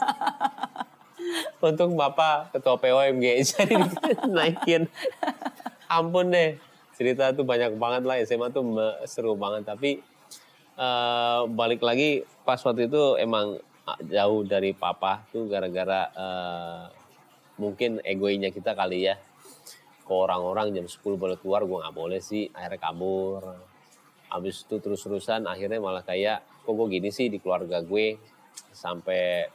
Untuk Bapak Ketua POMG jadi naikin. Ampun deh. Cerita tuh banyak banget lah SMA tuh seru banget tapi eh, balik lagi pas waktu itu emang ah, jauh dari papa tuh gara-gara eh, mungkin egoinya kita kali ya. Ke orang-orang jam 10 boleh keluar gue nggak boleh sih akhirnya kabur. Habis itu terus-terusan akhirnya malah kayak kok gue gini sih di keluarga gue? Sampai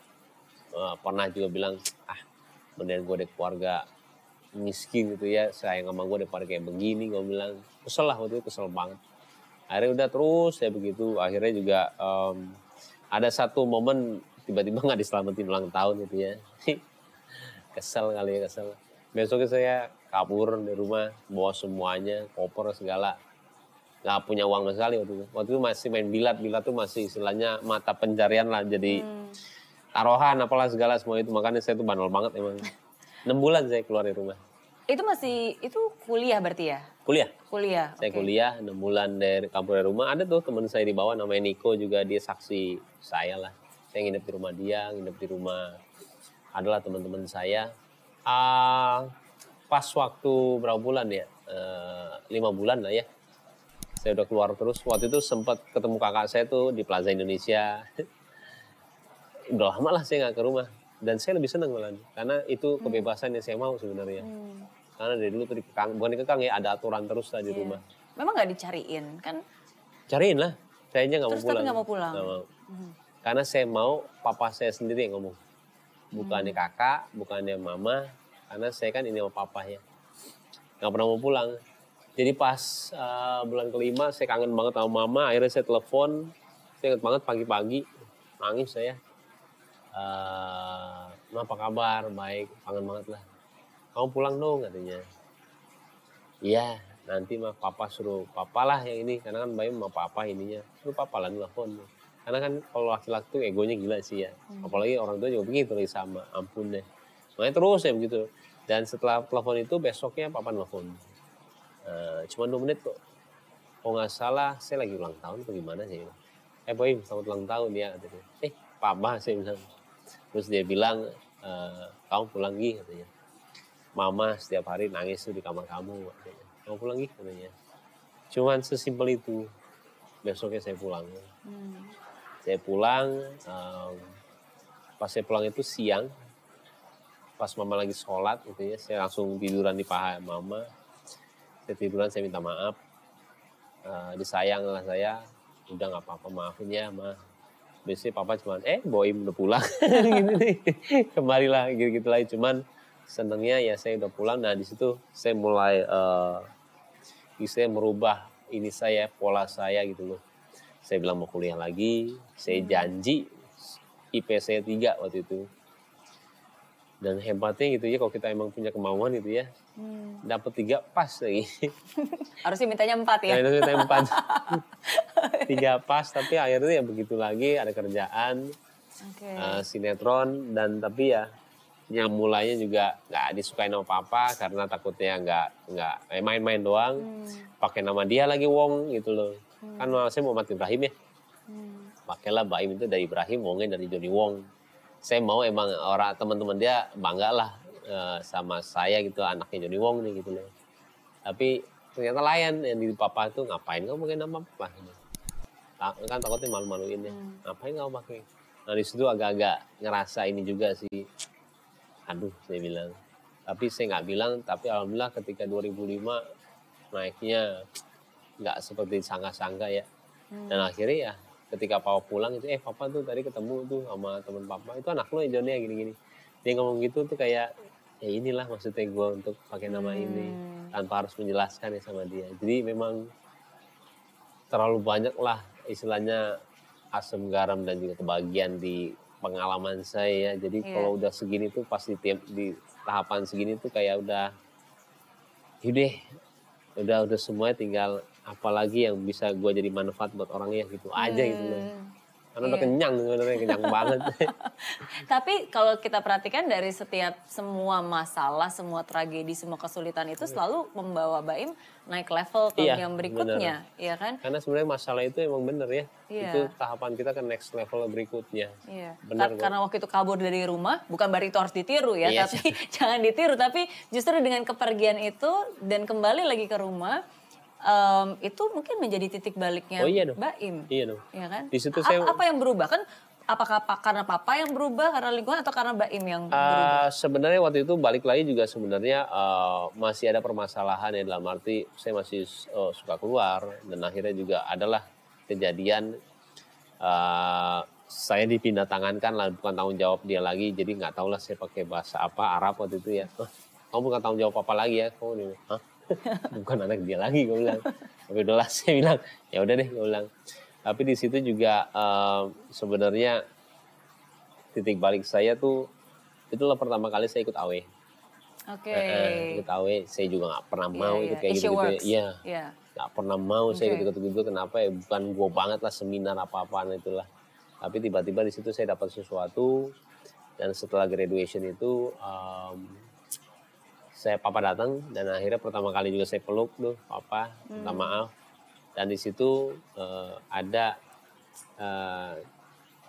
eh, pernah juga bilang ah mendingan gue di keluarga miskin gitu ya sayang sama gue daripada kayak begini gue bilang. Kesel lah waktu itu kesel banget akhirnya udah terus ya begitu. Akhirnya juga em, ada satu momen tiba-tiba nggak diselamatin ulang tahun gitu ya. Kesel kali ya kesel. Besoknya saya kabur dari rumah bawa semuanya koper segala. Nggak punya uang sekali waktu itu. Waktu itu masih main bilat bilat tuh masih istilahnya mata pencarian lah jadi taruhan apalah segala semua itu. Makanya saya tuh bandel banget emang. Enam bulan saya keluar dari rumah. Itu masih itu kuliah berarti ya? Kuliah? Kuliah. saya oke. kuliah enam bulan dari kampung dari rumah. Ada tuh teman saya di bawah namanya Niko juga dia saksi saya lah. Saya nginep di rumah dia nginep di rumah adalah teman-teman saya. Uh, pas waktu berapa bulan ya? Uh, lima bulan lah ya. Saya udah keluar terus. Waktu itu sempat ketemu kakak saya tuh di Plaza Indonesia. Udah lama lah saya nggak ke rumah. Dan saya lebih senang malah karena itu kebebasan yang saya mau sebenarnya. Hmm. Karena dari dulu tuh dikekang bukan dikekang ya ada aturan terus lah di Iya. rumah Memang nggak dicariin kan? cariin lah saya aja nggak mau Terus tapi pulang nggak mau pulang? Nggak mau. Mhm. karena saya mau papa saya sendiri yang ngomong bukannya Hmm. kakak bukannya mama karena saya kan ini sama papa ya nggak pernah mau pulang jadi pas uh, bulan kelima saya kangen banget sama mama akhirnya saya telepon saya ingat banget pagi-pagi nangis saya uh, apa kabar baik kangen banget lah kamu pulang dong katanya. Iya nanti mah papa suruh papa lah yang ini. Karena kan bayi sama papa ininya. Suruh papa lah telepon karena kan kalau laki-laki tuh egonya gila sih ya. Apalagi orang tua juga begitu lagi sama. Ampun deh. Makanya terus ya begitu. Dan setelah telepon itu besoknya papa telepon Eh, cuma dua menit kok. Kalau nggak salah saya lagi ulang tahun atau gimana sih? Eh boy selamat ulang tahun ya katanya. Eh papa saya bilang terus dia bilang eh, kamu pulang gih katanya mama setiap hari nangis tuh di kamar kamu katanya. Kamu pulang gih katanya. Cuman sesimpel itu. Besoknya saya pulang. Hmm. saya pulang em, pas saya pulang itu siang pas mama lagi sholat gitu ya saya langsung tiduran di paha mama. Saya tiduran saya minta maaf. Eh, disayang lah saya. Udah nggak apa-apa maafin ya ma. Biasanya papa cuman eh boim udah pulang. Gini nih. Kembali lah gitu gitu lagi. Cuman senengnya ya saya udah pulang nah di situ saya mulai eh saya merubah ini saya pola saya gitu loh saya bilang mau kuliah lagi saya janji IP saya tiga waktu itu dan hebatnya gitu ya kalau kita emang punya kemauan gitu ya Hmm. dapat tiga pas lagi Harusnya mintanya empat ya. Nah, itu kita empat. Tiga pas, tapi akhirnya ya begitu lagi, ada kerjaan, Oke. eh, sinetron, dan tapi ya yang mulainya juga nggak disukain sama papa karena takutnya nggak nggak eh, main-main doang, Hmm. pakai nama dia lagi Wong gitu loh. Kan saya Muhammad Ibrahim ya, Hmm. pakailah Baim itu dari Ibrahim, Wongnya dari Joni Wong. Saya mau emang orang teman-teman dia bangga lah eh, sama saya gitu anaknya Joni Wong nih gitu loh. Tapi ternyata layan yang di papa tuh ngapain kamu pakai nama papa? Kan takutnya malu-maluin ya. Hmm. Ngapain kamu pakai? Nah di situ agak-agak ngerasa ini juga sih. Aduh saya bilang. Tapi saya nggak bilang. Tapi alhamdulillah ketika 2005 naiknya nggak seperti sangka-sangka ya. Hmm. Dan akhirnya ya ketika papa pulang itu eh papa tuh tadi ketemu tuh sama teman papa itu anak lo ya Johnny ya gini-gini. Dia ngomong gitu tuh kayak ya inilah maksudnya gue untuk pakai nama ini Hmm. tanpa harus menjelaskan ya sama dia. Jadi memang terlalu banyak lah istilahnya asam garam dan juga kebahagiaan di pengalaman saya. ya. Jadi Iya. kalau udah segini tuh pasti tiap di tahapan segini tuh kayak udah yaudah udah udah semuanya tinggal apalagi yang bisa gue jadi manfaat buat orangnya gitu aja gitu loh. Karena udah Iya. kenyang sebenarnya kenyang banget. Tapi kalau kita perhatikan dari setiap semua masalah, semua tragedi, semua kesulitan itu selalu membawa Baim naik level ke Iya, yang berikutnya, ya kan? Karena sebenarnya masalah itu emang bener ya. Iya. Itu tahapan kita ke next level berikutnya. Iya. Benar Kar- kok. karena waktu itu kabur dari rumah, bukan berarti itu harus ditiru ya, Iya. tapi jangan ditiru. Tapi justru dengan kepergian itu dan kembali lagi ke rumah, em, itu mungkin menjadi titik baliknya Oh, iya dong. Baim, Iya dong. ya kan? Di situ saya- apa yang berubah kan? Apakah pa- karena papa yang berubah, karena lingkungan, atau karena Baim yang berubah? Eh, sebenarnya waktu itu balik lagi juga sebenarnya eh, masih ada permasalahan ya dalam arti saya masih eh, suka keluar dan akhirnya juga adalah kejadian eh, saya dipindah tangankan lah bukan tanggung jawab dia lagi jadi nggak tahu lah saya pakai bahasa apa Arab waktu itu ya "Hah, kamu bukan tanggung jawab apa lagi ya kamu nih Hah? bukan anak dia lagi gue bilang tapi udahlah saya bilang ya udah deh gue bilang tapi di situ juga eh, sebenarnya titik balik saya tuh itulah pertama kali saya ikut AW. Oke. Eh, eh, ikut AW, saya juga nggak pernah Iya, mau iya. ikut kayak Issue gitu-gitu. works. Iya, Iya. nggak pernah mau saya Oke. ikut gitu Kenapa ya? Bukan gua banget lah seminar apa-apaan itulah. Tapi tiba-tiba di situ saya dapat sesuatu dan setelah graduation itu em, saya papa datang dan akhirnya pertama kali juga saya peluk tuh papa minta Hmm. maaf dan di situ eh, ada eh,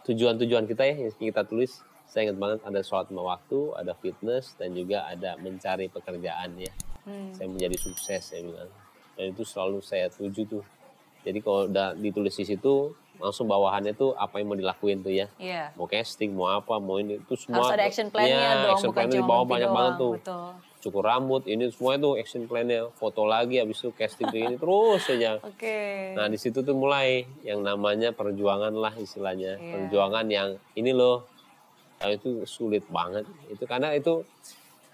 tujuan-tujuan kita ya yang kita tulis saya ingat banget ada sholat lima waktu, ada fitness dan juga ada mencari pekerjaan ya. Hmm. Saya menjadi sukses saya bilang. Dan itu selalu saya tuju tuh. Jadi kalau udah ditulis di situ langsung bawahannya tuh apa yang mau dilakuin tuh ya. Iya. Mau casting, mau apa, mau ini itu semua. Harus ada action plan-nya Iya, dong, action plan-nya cuma di bawah banyak doang. banget tuh. Betul. Cukur rambut, ini semuanya tuh action plan-nya. Foto lagi, habis itu casting ini terus aja. Oke. Nah di situ tuh mulai yang namanya perjuangan lah istilahnya. Iya. Perjuangan yang ini loh, nah, itu sulit banget. Itu karena itu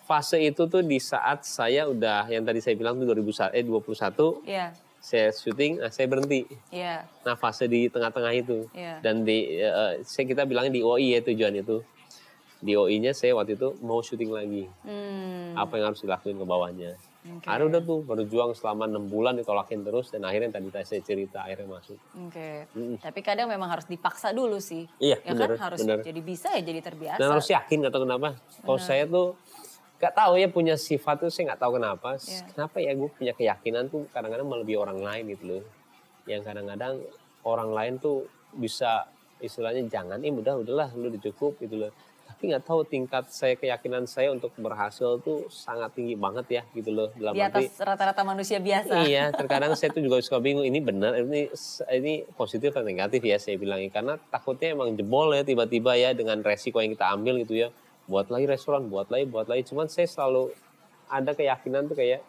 fase itu tuh di saat saya udah yang tadi saya bilang tuh 2001 eh 21 Iya. saya syuting, nah, saya berhenti. Iya. Nah fase di tengah-tengah itu Iya. dan di eh, saya kita bilangnya di OI ya tujuan itu. Di OI-nya saya waktu itu mau syuting lagi. Hmm. Apa yang harus dilakuin ke bawahnya. Oke. Ada udah tuh berjuang selama enam bulan ditolakin terus dan akhirnya tadi saya cerita akhirnya masuk. Oke. Mm. Tapi kadang memang harus dipaksa dulu sih. Iya, ya bener, kan harus bener. jadi bisa ya jadi terbiasa. Dan harus yakin gak tahu kenapa. Kalau saya tuh gak tahu ya punya sifat tuh saya gak tahu kenapa. Iya. Kenapa ya gue punya keyakinan tuh kadang-kadang melebihi orang lain gitu loh. Yang kadang-kadang orang lain tuh bisa istilahnya jangan ini udah udahlah lu udah cukup gitu loh. Tapi nggak tahu tingkat saya keyakinan saya untuk berhasil tuh sangat tinggi banget ya gitu loh dalam Di atas rata-rata manusia biasa. Iya, terkadang saya tuh juga suka bingung ini benar ini ini positif atau negatif ya saya bilangnya karena takutnya emang jebol ya tiba-tiba ya dengan resiko yang kita ambil gitu ya. Buat lagi restoran, buat lagi, buat lagi. Cuman saya selalu ada keyakinan tuh kayak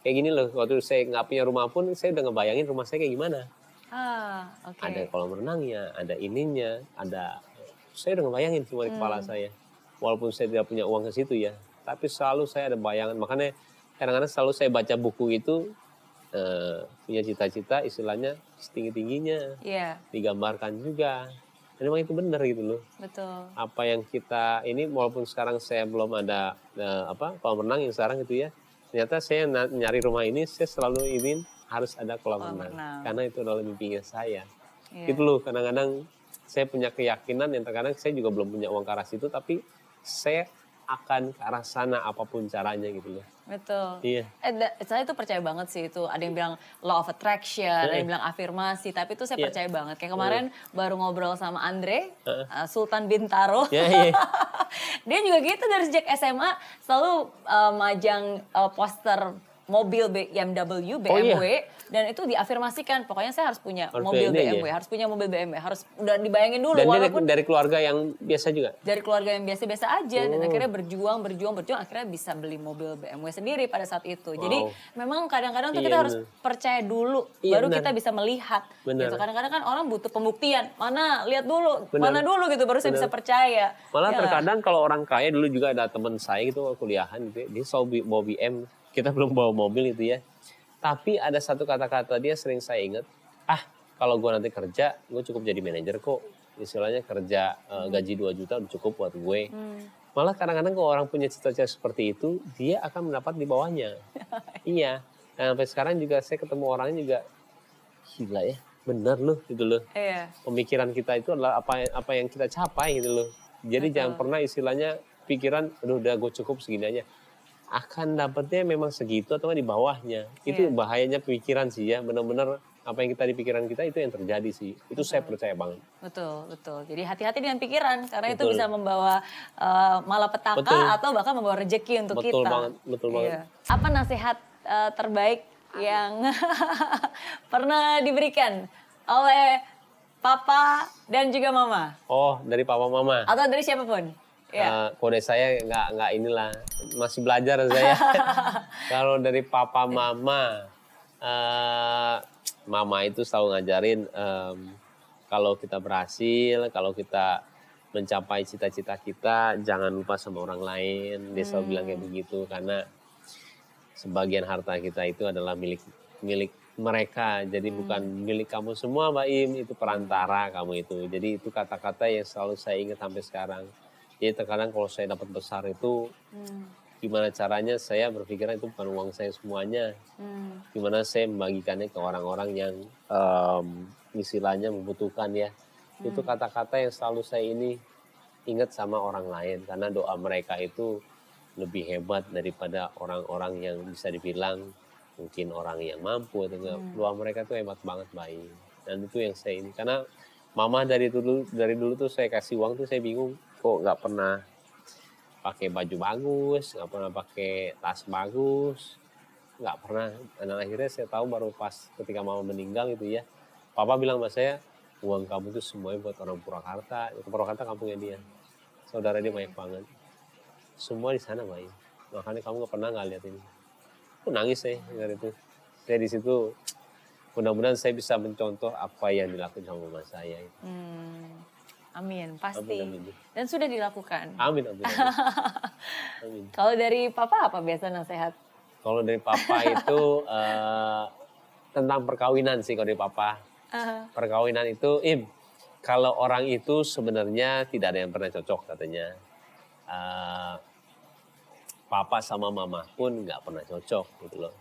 kayak gini loh. Waktu saya nggak punya rumah pun saya udah ngebayangin rumah saya kayak gimana. Ah, oke. Ada kolam renangnya, ada ininya, ada saya udah ngebayangin semua di kepala saya. Walaupun saya tidak punya uang ke situ ya, tapi selalu saya ada bayangan. Makanya kadang-kadang selalu saya baca buku itu eh, punya cita-cita istilahnya setinggi tingginya Iya, digambarkan juga. Dan memang itu benar gitu loh. betul. Apa yang kita ini walaupun sekarang saya belum ada eh, apa kolam renang yang sekarang gitu ya. Ternyata saya nyari rumah ini saya selalu ingin harus ada kolam, renang. karena itu adalah mimpinya saya Iya. gitu loh kadang-kadang saya punya keyakinan yang terkadang saya juga belum punya uang ke arah situ tapi saya akan ke arah sana apa pun caranya gitu loh Betul. iya Eh, saya tuh percaya banget sih itu. Ada yang bilang law of attraction, ada yang bilang afirmasi. Tapi itu saya Iya. percaya banget. Kayak kemarin baru ngobrol sama Andre, uh, Sultan Bintaro. ya iya Dia juga gitu dari sejak SMA selalu uh, majang uh, poster mobil BMW, BMW, dan itu diafirmasikan. Pokoknya saya harus punya Oh, Harus mobil BMW, aja. harus punya mobil BMW, harus udah dibayangin dulu. dan walaupun dari keluarga yang biasa juga dari keluarga yang biasa-biasa aja dan Oh. akhirnya berjuang berjuang berjuang akhirnya bisa beli mobil BMW sendiri pada saat itu. Jadi Wow. memang kadang-kadang tuh Iya, kita harus bener. percaya dulu Iya, baru bener. kita bisa melihat. Bener. Gitu. Kadang-kadang kan orang butuh pembuktian. Mana lihat dulu, Bener. mana dulu gitu baru saya bisa percaya. malah Ya. terkadang kalau orang kaya dulu juga ada teman saya gitu kuliahan gitu ya, dia selalu bawa BM kita belum bawa mobil gitu ya tapi ada satu kata-kata dia sering saya ingat ah kalau gua nanti kerja gue cukup jadi manajer kok istilahnya kerja eh, gaji 2 juta udah cukup buat gue Hmm. Malah kadang-kadang kalau orang punya cita-cita seperti itu, dia akan mendapat di bawahnya. iya. Dan sampai sekarang juga saya ketemu orangnya juga gila ya, bener loh gitu loh. Iya. Pemikiran kita itu adalah apa apa yang kita capai gitu loh. Jadi Betul. jangan pernah istilahnya pikiran, aduh udah gue cukup segini aja. Akan dapetnya memang segitu atau di bawahnya. Itu Iya. bahayanya pikiran sih ya, benar-benar apa yang kita di pikiran kita itu yang terjadi sih. Itu saya percaya banget. Betul, betul. Jadi hati-hati dengan pikiran karena itu Betul. bisa membawa eh, malapetaka Betul. atau bahkan membawa rezeki untuk Betul kita. banget, betul banget. Iya. Apa nasihat eh, terbaik yang pernah diberikan oleh papa dan juga mama Oh, dari papa mama. atau dari siapa pun? Ya. Eh, kode saya nggak nggak inilah masih belajar saya. Kalau dari papa mama, eh, mama itu selalu ngajarin em, kalau kita berhasil, kalau kita mencapai cita-cita kita, jangan lupa sama orang lain. Dia selalu bilang kayak begitu karena sebagian harta kita itu adalah milik milik mereka. Jadi bukan milik kamu semua, Mbak Im, itu perantara kamu itu. Jadi itu kata-kata yang selalu saya ingat sampai sekarang. Jadi terkadang kalau saya dapat besar itu Hmm, gimana caranya saya berpikiran itu bukan uang saya semuanya. hmm, Gimana saya membagikannya ke orang-orang yang em, istilahnya membutuhkan ya. Itu kata-kata yang selalu saya ini ingat sama orang lain. Karena doa mereka itu lebih hebat daripada orang-orang yang bisa dibilang mungkin orang yang mampu atau enggak. doa mereka tuh hebat banget baik dan itu yang saya ini. Karena mama dari dulu dari dulu tuh saya kasih uang tuh saya bingung kok nggak pernah pakai baju bagus, nggak pernah pakai tas bagus, nggak pernah. Dan akhirnya saya tahu baru pas ketika mama meninggal itu ya, papa bilang sama saya, uang kamu itu semuanya buat orang Purwakarta. Purwakarta kampungnya dia, saudara dia banyak banget. Semua di sana baik. Makanya kamu nggak pernah nggak lihat ini. Aku nangis saya dari itu. Saya di situ mudah-mudahan saya bisa mencontoh apa yang dilakukan sama mama saya. Hmm. Amin, pasti. Amin, amin. Dan sudah dilakukan. Amin, amin. amin. amin. Kalau dari papa apa biasa nasihat? Kalau dari papa itu eh, tentang perkawinan sih kalau dari papa. Uh, Perkawinan itu, Im, kalau orang itu sebenarnya tidak ada yang pernah cocok katanya. Eh, papa sama mama pun nggak pernah cocok gitu loh.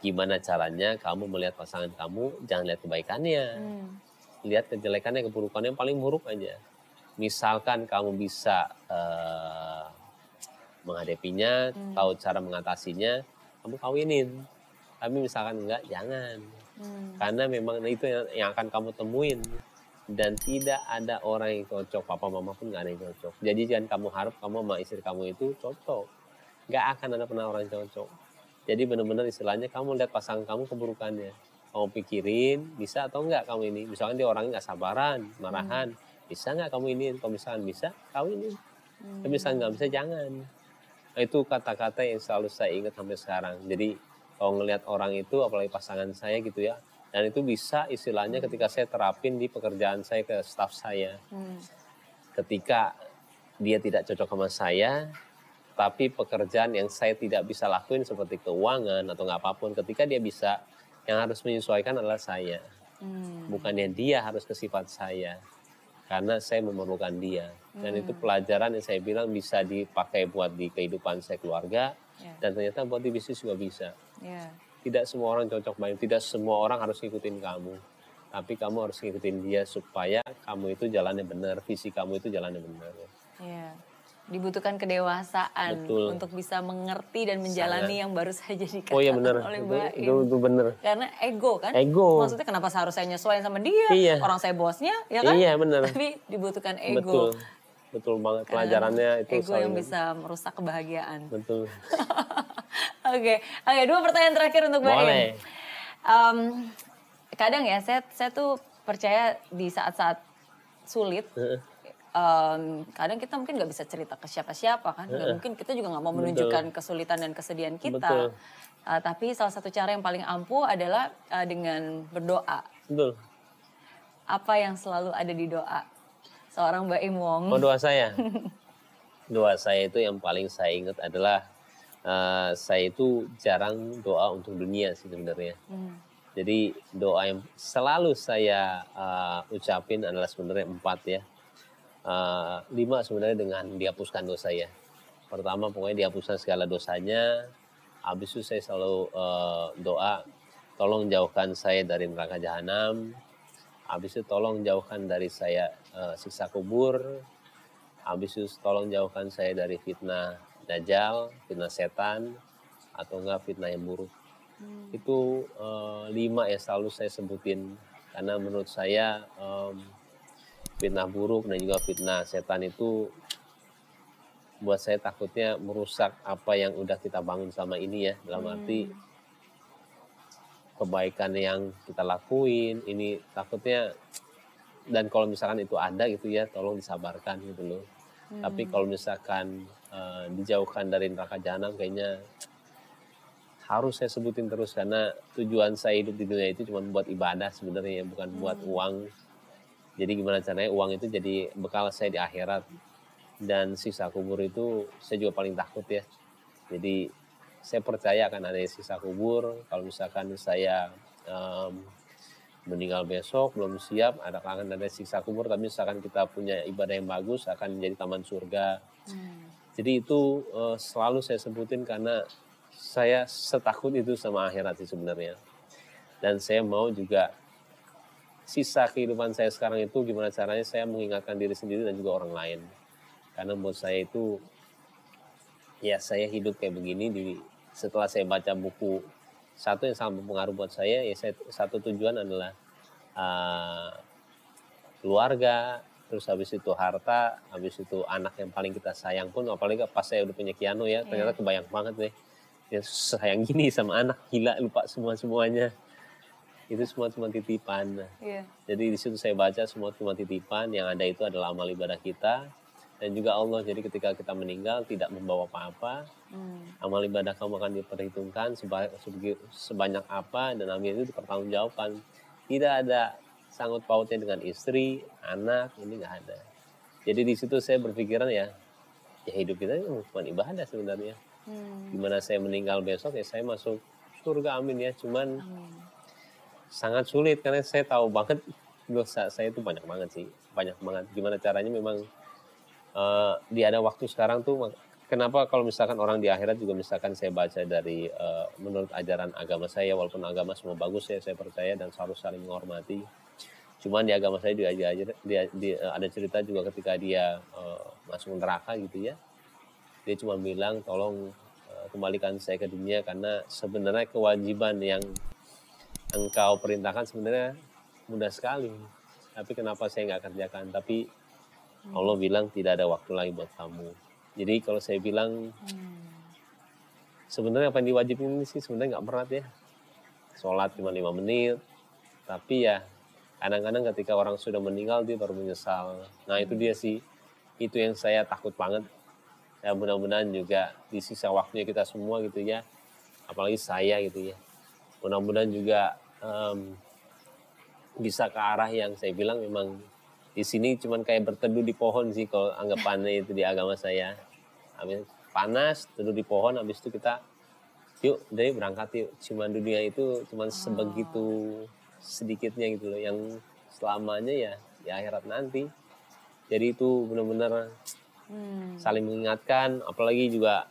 Gimana caranya kamu melihat pasangan kamu, jangan lihat kebaikannya. hmm. lihat kejelekannya, keburukannya yang paling buruk aja. Misalkan kamu bisa eh, menghadapinya, Hmm. tahu cara mengatasinya, kamu kawinin. Tapi misalkan enggak, jangan. Hmm. Karena memang itu yang, yang akan kamu temuin. Dan tidak ada orang yang cocok, papa mama pun nggak ada yang cocok. Jadi jangan kamu harap kamu sama istri kamu itu cocok. Nggak akan ada pernah orang yang cocok. Jadi benar-benar istilahnya kamu lihat pasangan kamu keburukannya. Kamu pikirin bisa atau enggak kamu ini. Misalkan dia orangnya nggak sabaran, marahan. Bisa nggak kamu ini? Kalau misalkan bisa, kawinin. Hmm. Tapi misalkan nggak bisa, jangan. Nah, itu kata-kata yang selalu saya ingat sampai sekarang. Jadi kalau ngelihat orang itu, apalagi pasangan saya gitu ya, dan itu bisa istilahnya ketika saya terapin di pekerjaan saya ke staff saya. Hmm. Ketika dia tidak cocok sama saya, tapi pekerjaan yang saya tidak bisa lakuin seperti keuangan atau nggak apa pun, ketika dia bisa, yang harus menyesuaikan adalah saya. Hmm. Bukannya dia harus ke sifat saya. Karena saya memerlukan dia. Dan itu pelajaran yang saya bilang bisa dipakai buat di kehidupan saya keluarga, Ya. dan ternyata buat di bisnis juga bisa. Ya. Tidak semua orang cocok main, tidak semua orang harus ngikutin kamu. Tapi kamu harus ngikutin dia supaya kamu itu jalannya benar, visi kamu itu jalannya benar. Ya. Dibutuhkan kedewasaan Betul. untuk bisa mengerti dan menjalani yang baru saja dikatakan Oh iya benar, oleh itu, Mbak itu, itu benar. Karena ego kan? Ego. Maksudnya kenapa seharusnya saya nyesuaiin sama dia? Iya. Orang saya bosnya, ya kan? Iya benar, Tapi dibutuhkan ego. betul, betul banget. Pelajarannya itu Ego yang bisa merusak kebahagiaan. betul. Oke, oke dua pertanyaan terakhir untuk Mbak Im. Boleh. Em, kadang ya, saya saya tuh percaya di saat-saat sulit, em, kadang kita mungkin nggak bisa cerita ke siapa-siapa kan, Nggak mungkin kita juga nggak mau menunjukkan kesulitan dan kesedihan kita. Betul. Eh, tapi salah satu cara yang paling ampuh adalah eh, dengan berdoa. Betul. Apa yang selalu ada di doa seorang Mbak Im Wong? Oh doa saya. doa saya itu yang paling saya ingat adalah eh, saya itu jarang doa untuk dunia sih sebenarnya. Hmm. Jadi doa yang selalu saya eh, ucapin adalah sebenarnya empat ya. Eh, lima sebenarnya dengan dihapuskan dosa ya. Pertama pokoknya dihapuskan segala dosanya. Habis itu saya selalu eh, doa tolong jauhkan saya dari neraka jahanam. Habis itu tolong jauhkan dari saya eh, siksa kubur. Habis itu tolong jauhkan saya dari fitnah dajjal, fitnah setan, atau enggak fitnah yang buruk. Itu eh, lima yang selalu saya sebutin karena menurut saya em, fitnah buruk dan juga fitnah setan itu buat saya takutnya merusak apa yang udah kita bangun sama ini ya. Dalam arti kebaikan yang kita lakuin ini takutnya dan kalau misalkan itu ada gitu ya tolong disabarkan gitu loh. Tapi kalau misalkan eh, dijauhkan dari neraka jahanam kayaknya harus saya sebutin terus karena tujuan saya hidup di dunia itu cuma buat ibadah sebenarnya bukan buat uang jadi gimana caranya uang itu jadi bekal saya di akhirat. Dan sisa kubur itu saya juga paling takut ya. Jadi saya percaya akan ada sisa kubur. Kalau misalkan saya em, meninggal besok belum siap ada akan ada siksa kubur. Tapi misalkan kita punya ibadah yang bagus akan menjadi taman surga. Hmm. jadi itu eh, selalu saya sebutin karena saya setakut itu sama akhirat sih sebenarnya. Dan saya mau juga sisa kehidupan saya sekarang itu gimana caranya saya mengingatkan diri sendiri dan juga orang lain karena buat saya itu ya saya hidup kayak begini di setelah saya baca buku satu yang sangat berpengaruh buat saya ya saya, satu tujuan adalah uh, keluarga terus habis itu harta, habis itu anak yang paling kita sayang pun, apalagi pas saya udah punya Kiano ya, ternyata kebayang banget deh. Dia sayang gini sama anak, gila lupa semua semuanya. Itu semua cuma titipan. Iya. Jadi di situ saya baca semua cuma titipan, yang ada itu adalah amal ibadah kita dan juga Allah. Jadi ketika kita meninggal tidak membawa apa-apa, Hmm. amal ibadah kamu akan diperhitungkan seba- sebanyak apa dan amal itu dipertanggungjawabkan. Tidak ada sangkut pautnya dengan istri, anak, ini nggak ada. Jadi di situ saya berpikiran ya, ya hidup kita ini cuma ibadah sebenarnya. Hmm. Gimana saya meninggal besok ya saya masuk surga amin ya. Cuman Amin. Sangat sulit karena saya tahu banget dosa saya itu banyak banget sih. Banyak banget. Gimana caranya memang eh di ada waktu sekarang tuh kenapa kalau misalkan orang di akhirat juga misalkan saya baca dari eh, menurut ajaran agama saya walaupun agama semua bagus ya saya percaya dan selalu saling menghormati. Cuman di agama saya juga dia, dia, dia- ada cerita juga ketika dia eh, masuk neraka gitu ya. Dia cuma bilang tolong eh, kembalikan saya ke dunia karena sebenarnya kewajiban yang engkau perintahkan sebenarnya mudah sekali. Tapi kenapa saya nggak kerjakan? Tapi Allah bilang tidak ada waktu lagi buat kamu. Jadi kalau saya bilang Hmm. sebenarnya apa yang diwajibin ini sih sebenarnya nggak berat ya. Sholat cuma lima menit. Tapi ya kadang-kadang ketika orang sudah meninggal dia baru menyesal. Nah itu dia sih. Itu yang saya takut banget. Ya mudah-mudahan juga di sisa waktunya kita semua gitu ya. Apalagi saya gitu ya. Mudah-mudahan juga em, bisa ke arah yang saya bilang memang di sini cuman kayak berteduh di pohon sih kalau anggapannya itu di agama saya. Habis panas, teduh di pohon, habis itu kita yuk dari berangkat yuk. Cuman dunia itu cuman sebegitu sedikitnya gitu loh yang selamanya ya di akhirat nanti. Jadi itu benar-benar Hmm. saling mengingatkan apalagi juga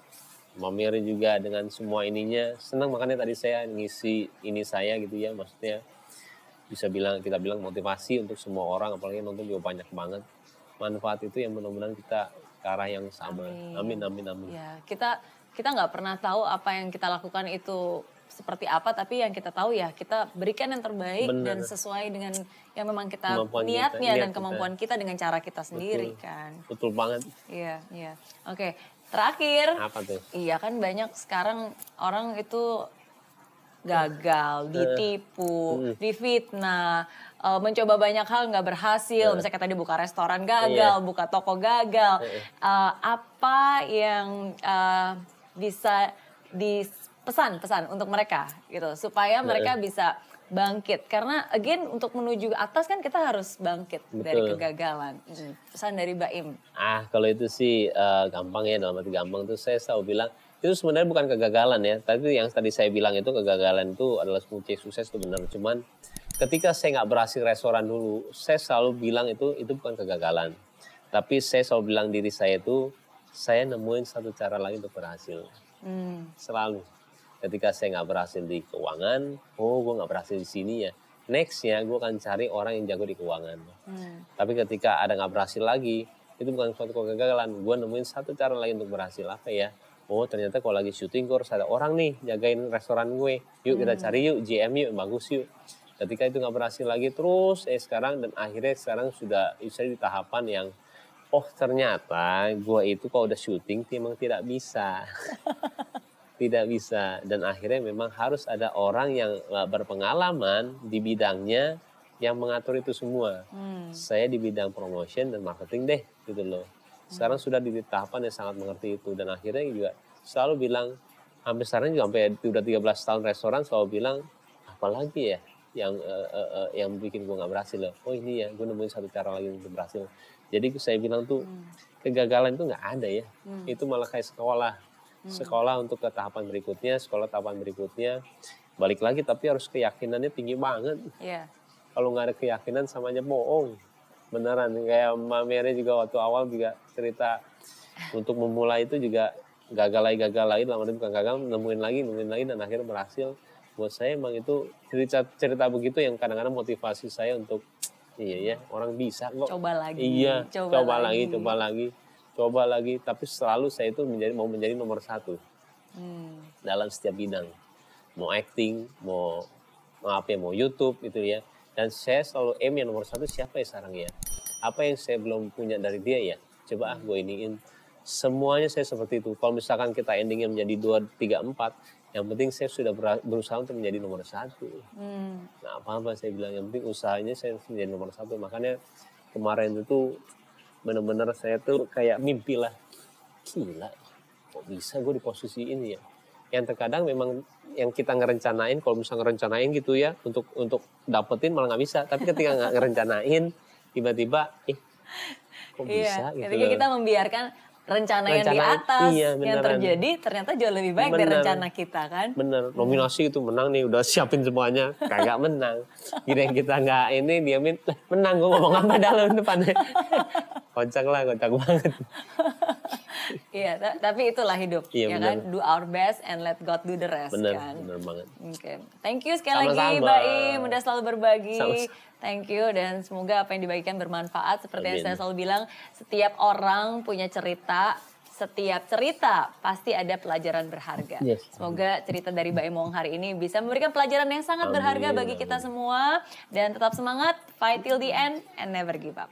Mamiri juga dengan semua ininya senang makanya tadi saya ngisi ini saya gitu ya maksudnya bisa bilang kita bilang motivasi untuk semua orang apalagi nonton juga banyak banget manfaat itu yang mudah-mudahan kita ke arah yang sama Amin. amin amin amin Ya, kita kita nggak pernah tahu apa yang kita lakukan itu seperti apa, tapi yang kita tahu ya kita berikan yang terbaik Bener. dan sesuai dengan yang memang kita Kemampuan kita, niatnya niat dan kita. kemampuan kita dengan cara kita sendiri kan. betul banget Iya, iya. Oke, terakhir. apa tuh Iya kan banyak sekarang orang itu gagal, ditipu, difitnah, eh, mencoba banyak hal nggak berhasil. Misalnya kayak tadi buka restoran gagal, buka toko gagal. Eh, apa yang eh, bisa dipesan-pesan untuk mereka gitu supaya mereka bisa bangkit karena again untuk menuju atas kan kita harus bangkit dari Betul. kegagalan. Hmm, Pesan dari Baim. Ah, kalau itu sih eh, gampang ya dalam arti gampang tuh saya selalu bilang itu sebenarnya bukan kegagalan ya. Tapi yang tadi saya bilang itu kegagalan itu adalah kunci sukses itu benar. Cuman ketika saya nggak berhasil restoran dulu, saya selalu bilang itu itu bukan kegagalan. Tapi saya selalu bilang diri saya itu saya nemuin satu cara lagi untuk berhasil. Hmm. Selalu. Ketika saya nggak berhasil di keuangan, oh gue nggak berhasil di sini ya. Nextnya gue akan cari orang yang jago di keuangan. Hmm. Tapi ketika ada nggak berhasil lagi, itu bukan suatu kegagalan. Gue nemuin satu cara lagi untuk berhasil apa ya? Oh ternyata kalau lagi syuting gue harus ada orang nih jagain restoran gue. Yuk kita cari yuk GM yuk bagus yuk. Ketika itu nggak berhasil lagi terus eh sekarang dan akhirnya sekarang sudah bisa di tahapan yang oh ternyata gue itu kalau udah syuting memang tidak bisa. tidak bisa dan akhirnya memang harus ada orang yang eh, berpengalaman di bidangnya yang mengatur itu semua Hmm. saya di bidang promotion dan marketing deh gitu loh. Sekarang sudah di tahapan yang sangat mengerti itu dan akhirnya juga selalu bilang hampir sekarang juga sampai udah 13 tahun restoran selalu bilang apalagi ya yang eh, eh, eh, yang bikin gue nggak berhasil loh. Oh ini ya gue nemuin satu cara lagi untuk berhasil. Jadi saya bilang tuh kegagalan itu nggak ada ya. Itu malah kayak sekolah. Sekolah untuk ke tahapan berikutnya, sekolah tahapan berikutnya. Balik lagi tapi harus keyakinannya tinggi banget Iya. kalau nggak ada keyakinan sama aja bohong beneran kayak Mbak Mary juga waktu awal juga cerita untuk memulai itu juga gagal lagi gagal lagi dalam arti bukan gagal nemuin lagi nemuin lagi dan akhirnya berhasil buat saya emang itu cerita cerita begitu yang kadang-kadang motivasi saya untuk iya ya orang bisa kok Coba lagi. iya Coba, coba, lagi. coba lagi coba lagi tapi selalu saya itu menjadi mau menjadi nomor satu. Hmm. dalam setiap bidang. Mau acting mau mau apa ya mau YouTube gitu ya. Dan saya selalu aim yang nomor satu siapa ya sekarang ya? Apa yang saya belum punya dari dia ya? Coba ah gue iniin. Semuanya saya seperti itu. Kalau misalkan kita endingnya menjadi dua tiga empat yang penting saya sudah berusaha untuk menjadi nomor satu. Hmm. nah apa apa saya bilang yang penting usahanya saya menjadi nomor satu. Makanya kemarin itu benar-benar saya tuh kayak mimpi lah. Gila kok bisa gue di posisi ini ya? Yang terkadang memang yang kita ngerencanain kalau misalnya ngerencanain gitu ya untuk untuk dapetin malah nggak bisa. Tapi ketika nggak ngerencanain tiba-tiba eh kok iya, bisa gitu ketika kita membiarkan rencana, rencana yang di atas iya, yang terjadi ternyata jauh lebih baik bener, dari rencana kita kan? Bener. Nominasi itu menang nih udah siapin semuanya. Kagak menang. Kira kita nggak ini diamin menang gue ngomong apa dalam depannya kocak lah kocak banget iya tapi itulah hidup iya, ya bener. kan do our best and let God do the rest bener, kan bener banget oke okay. thank you sekali Sama-sama. lagi Mbak Im udah selalu berbagi Sama-sama. Thank you dan semoga apa yang dibagikan bermanfaat. Seperti Amin. yang saya selalu bilang, setiap orang punya cerita, setiap cerita pasti ada pelajaran berharga. Yes. Semoga cerita dari Mbak Emong hari ini bisa memberikan pelajaran yang sangat Amin. berharga bagi kita semua. Dan tetap semangat, fight till the end, and never give up.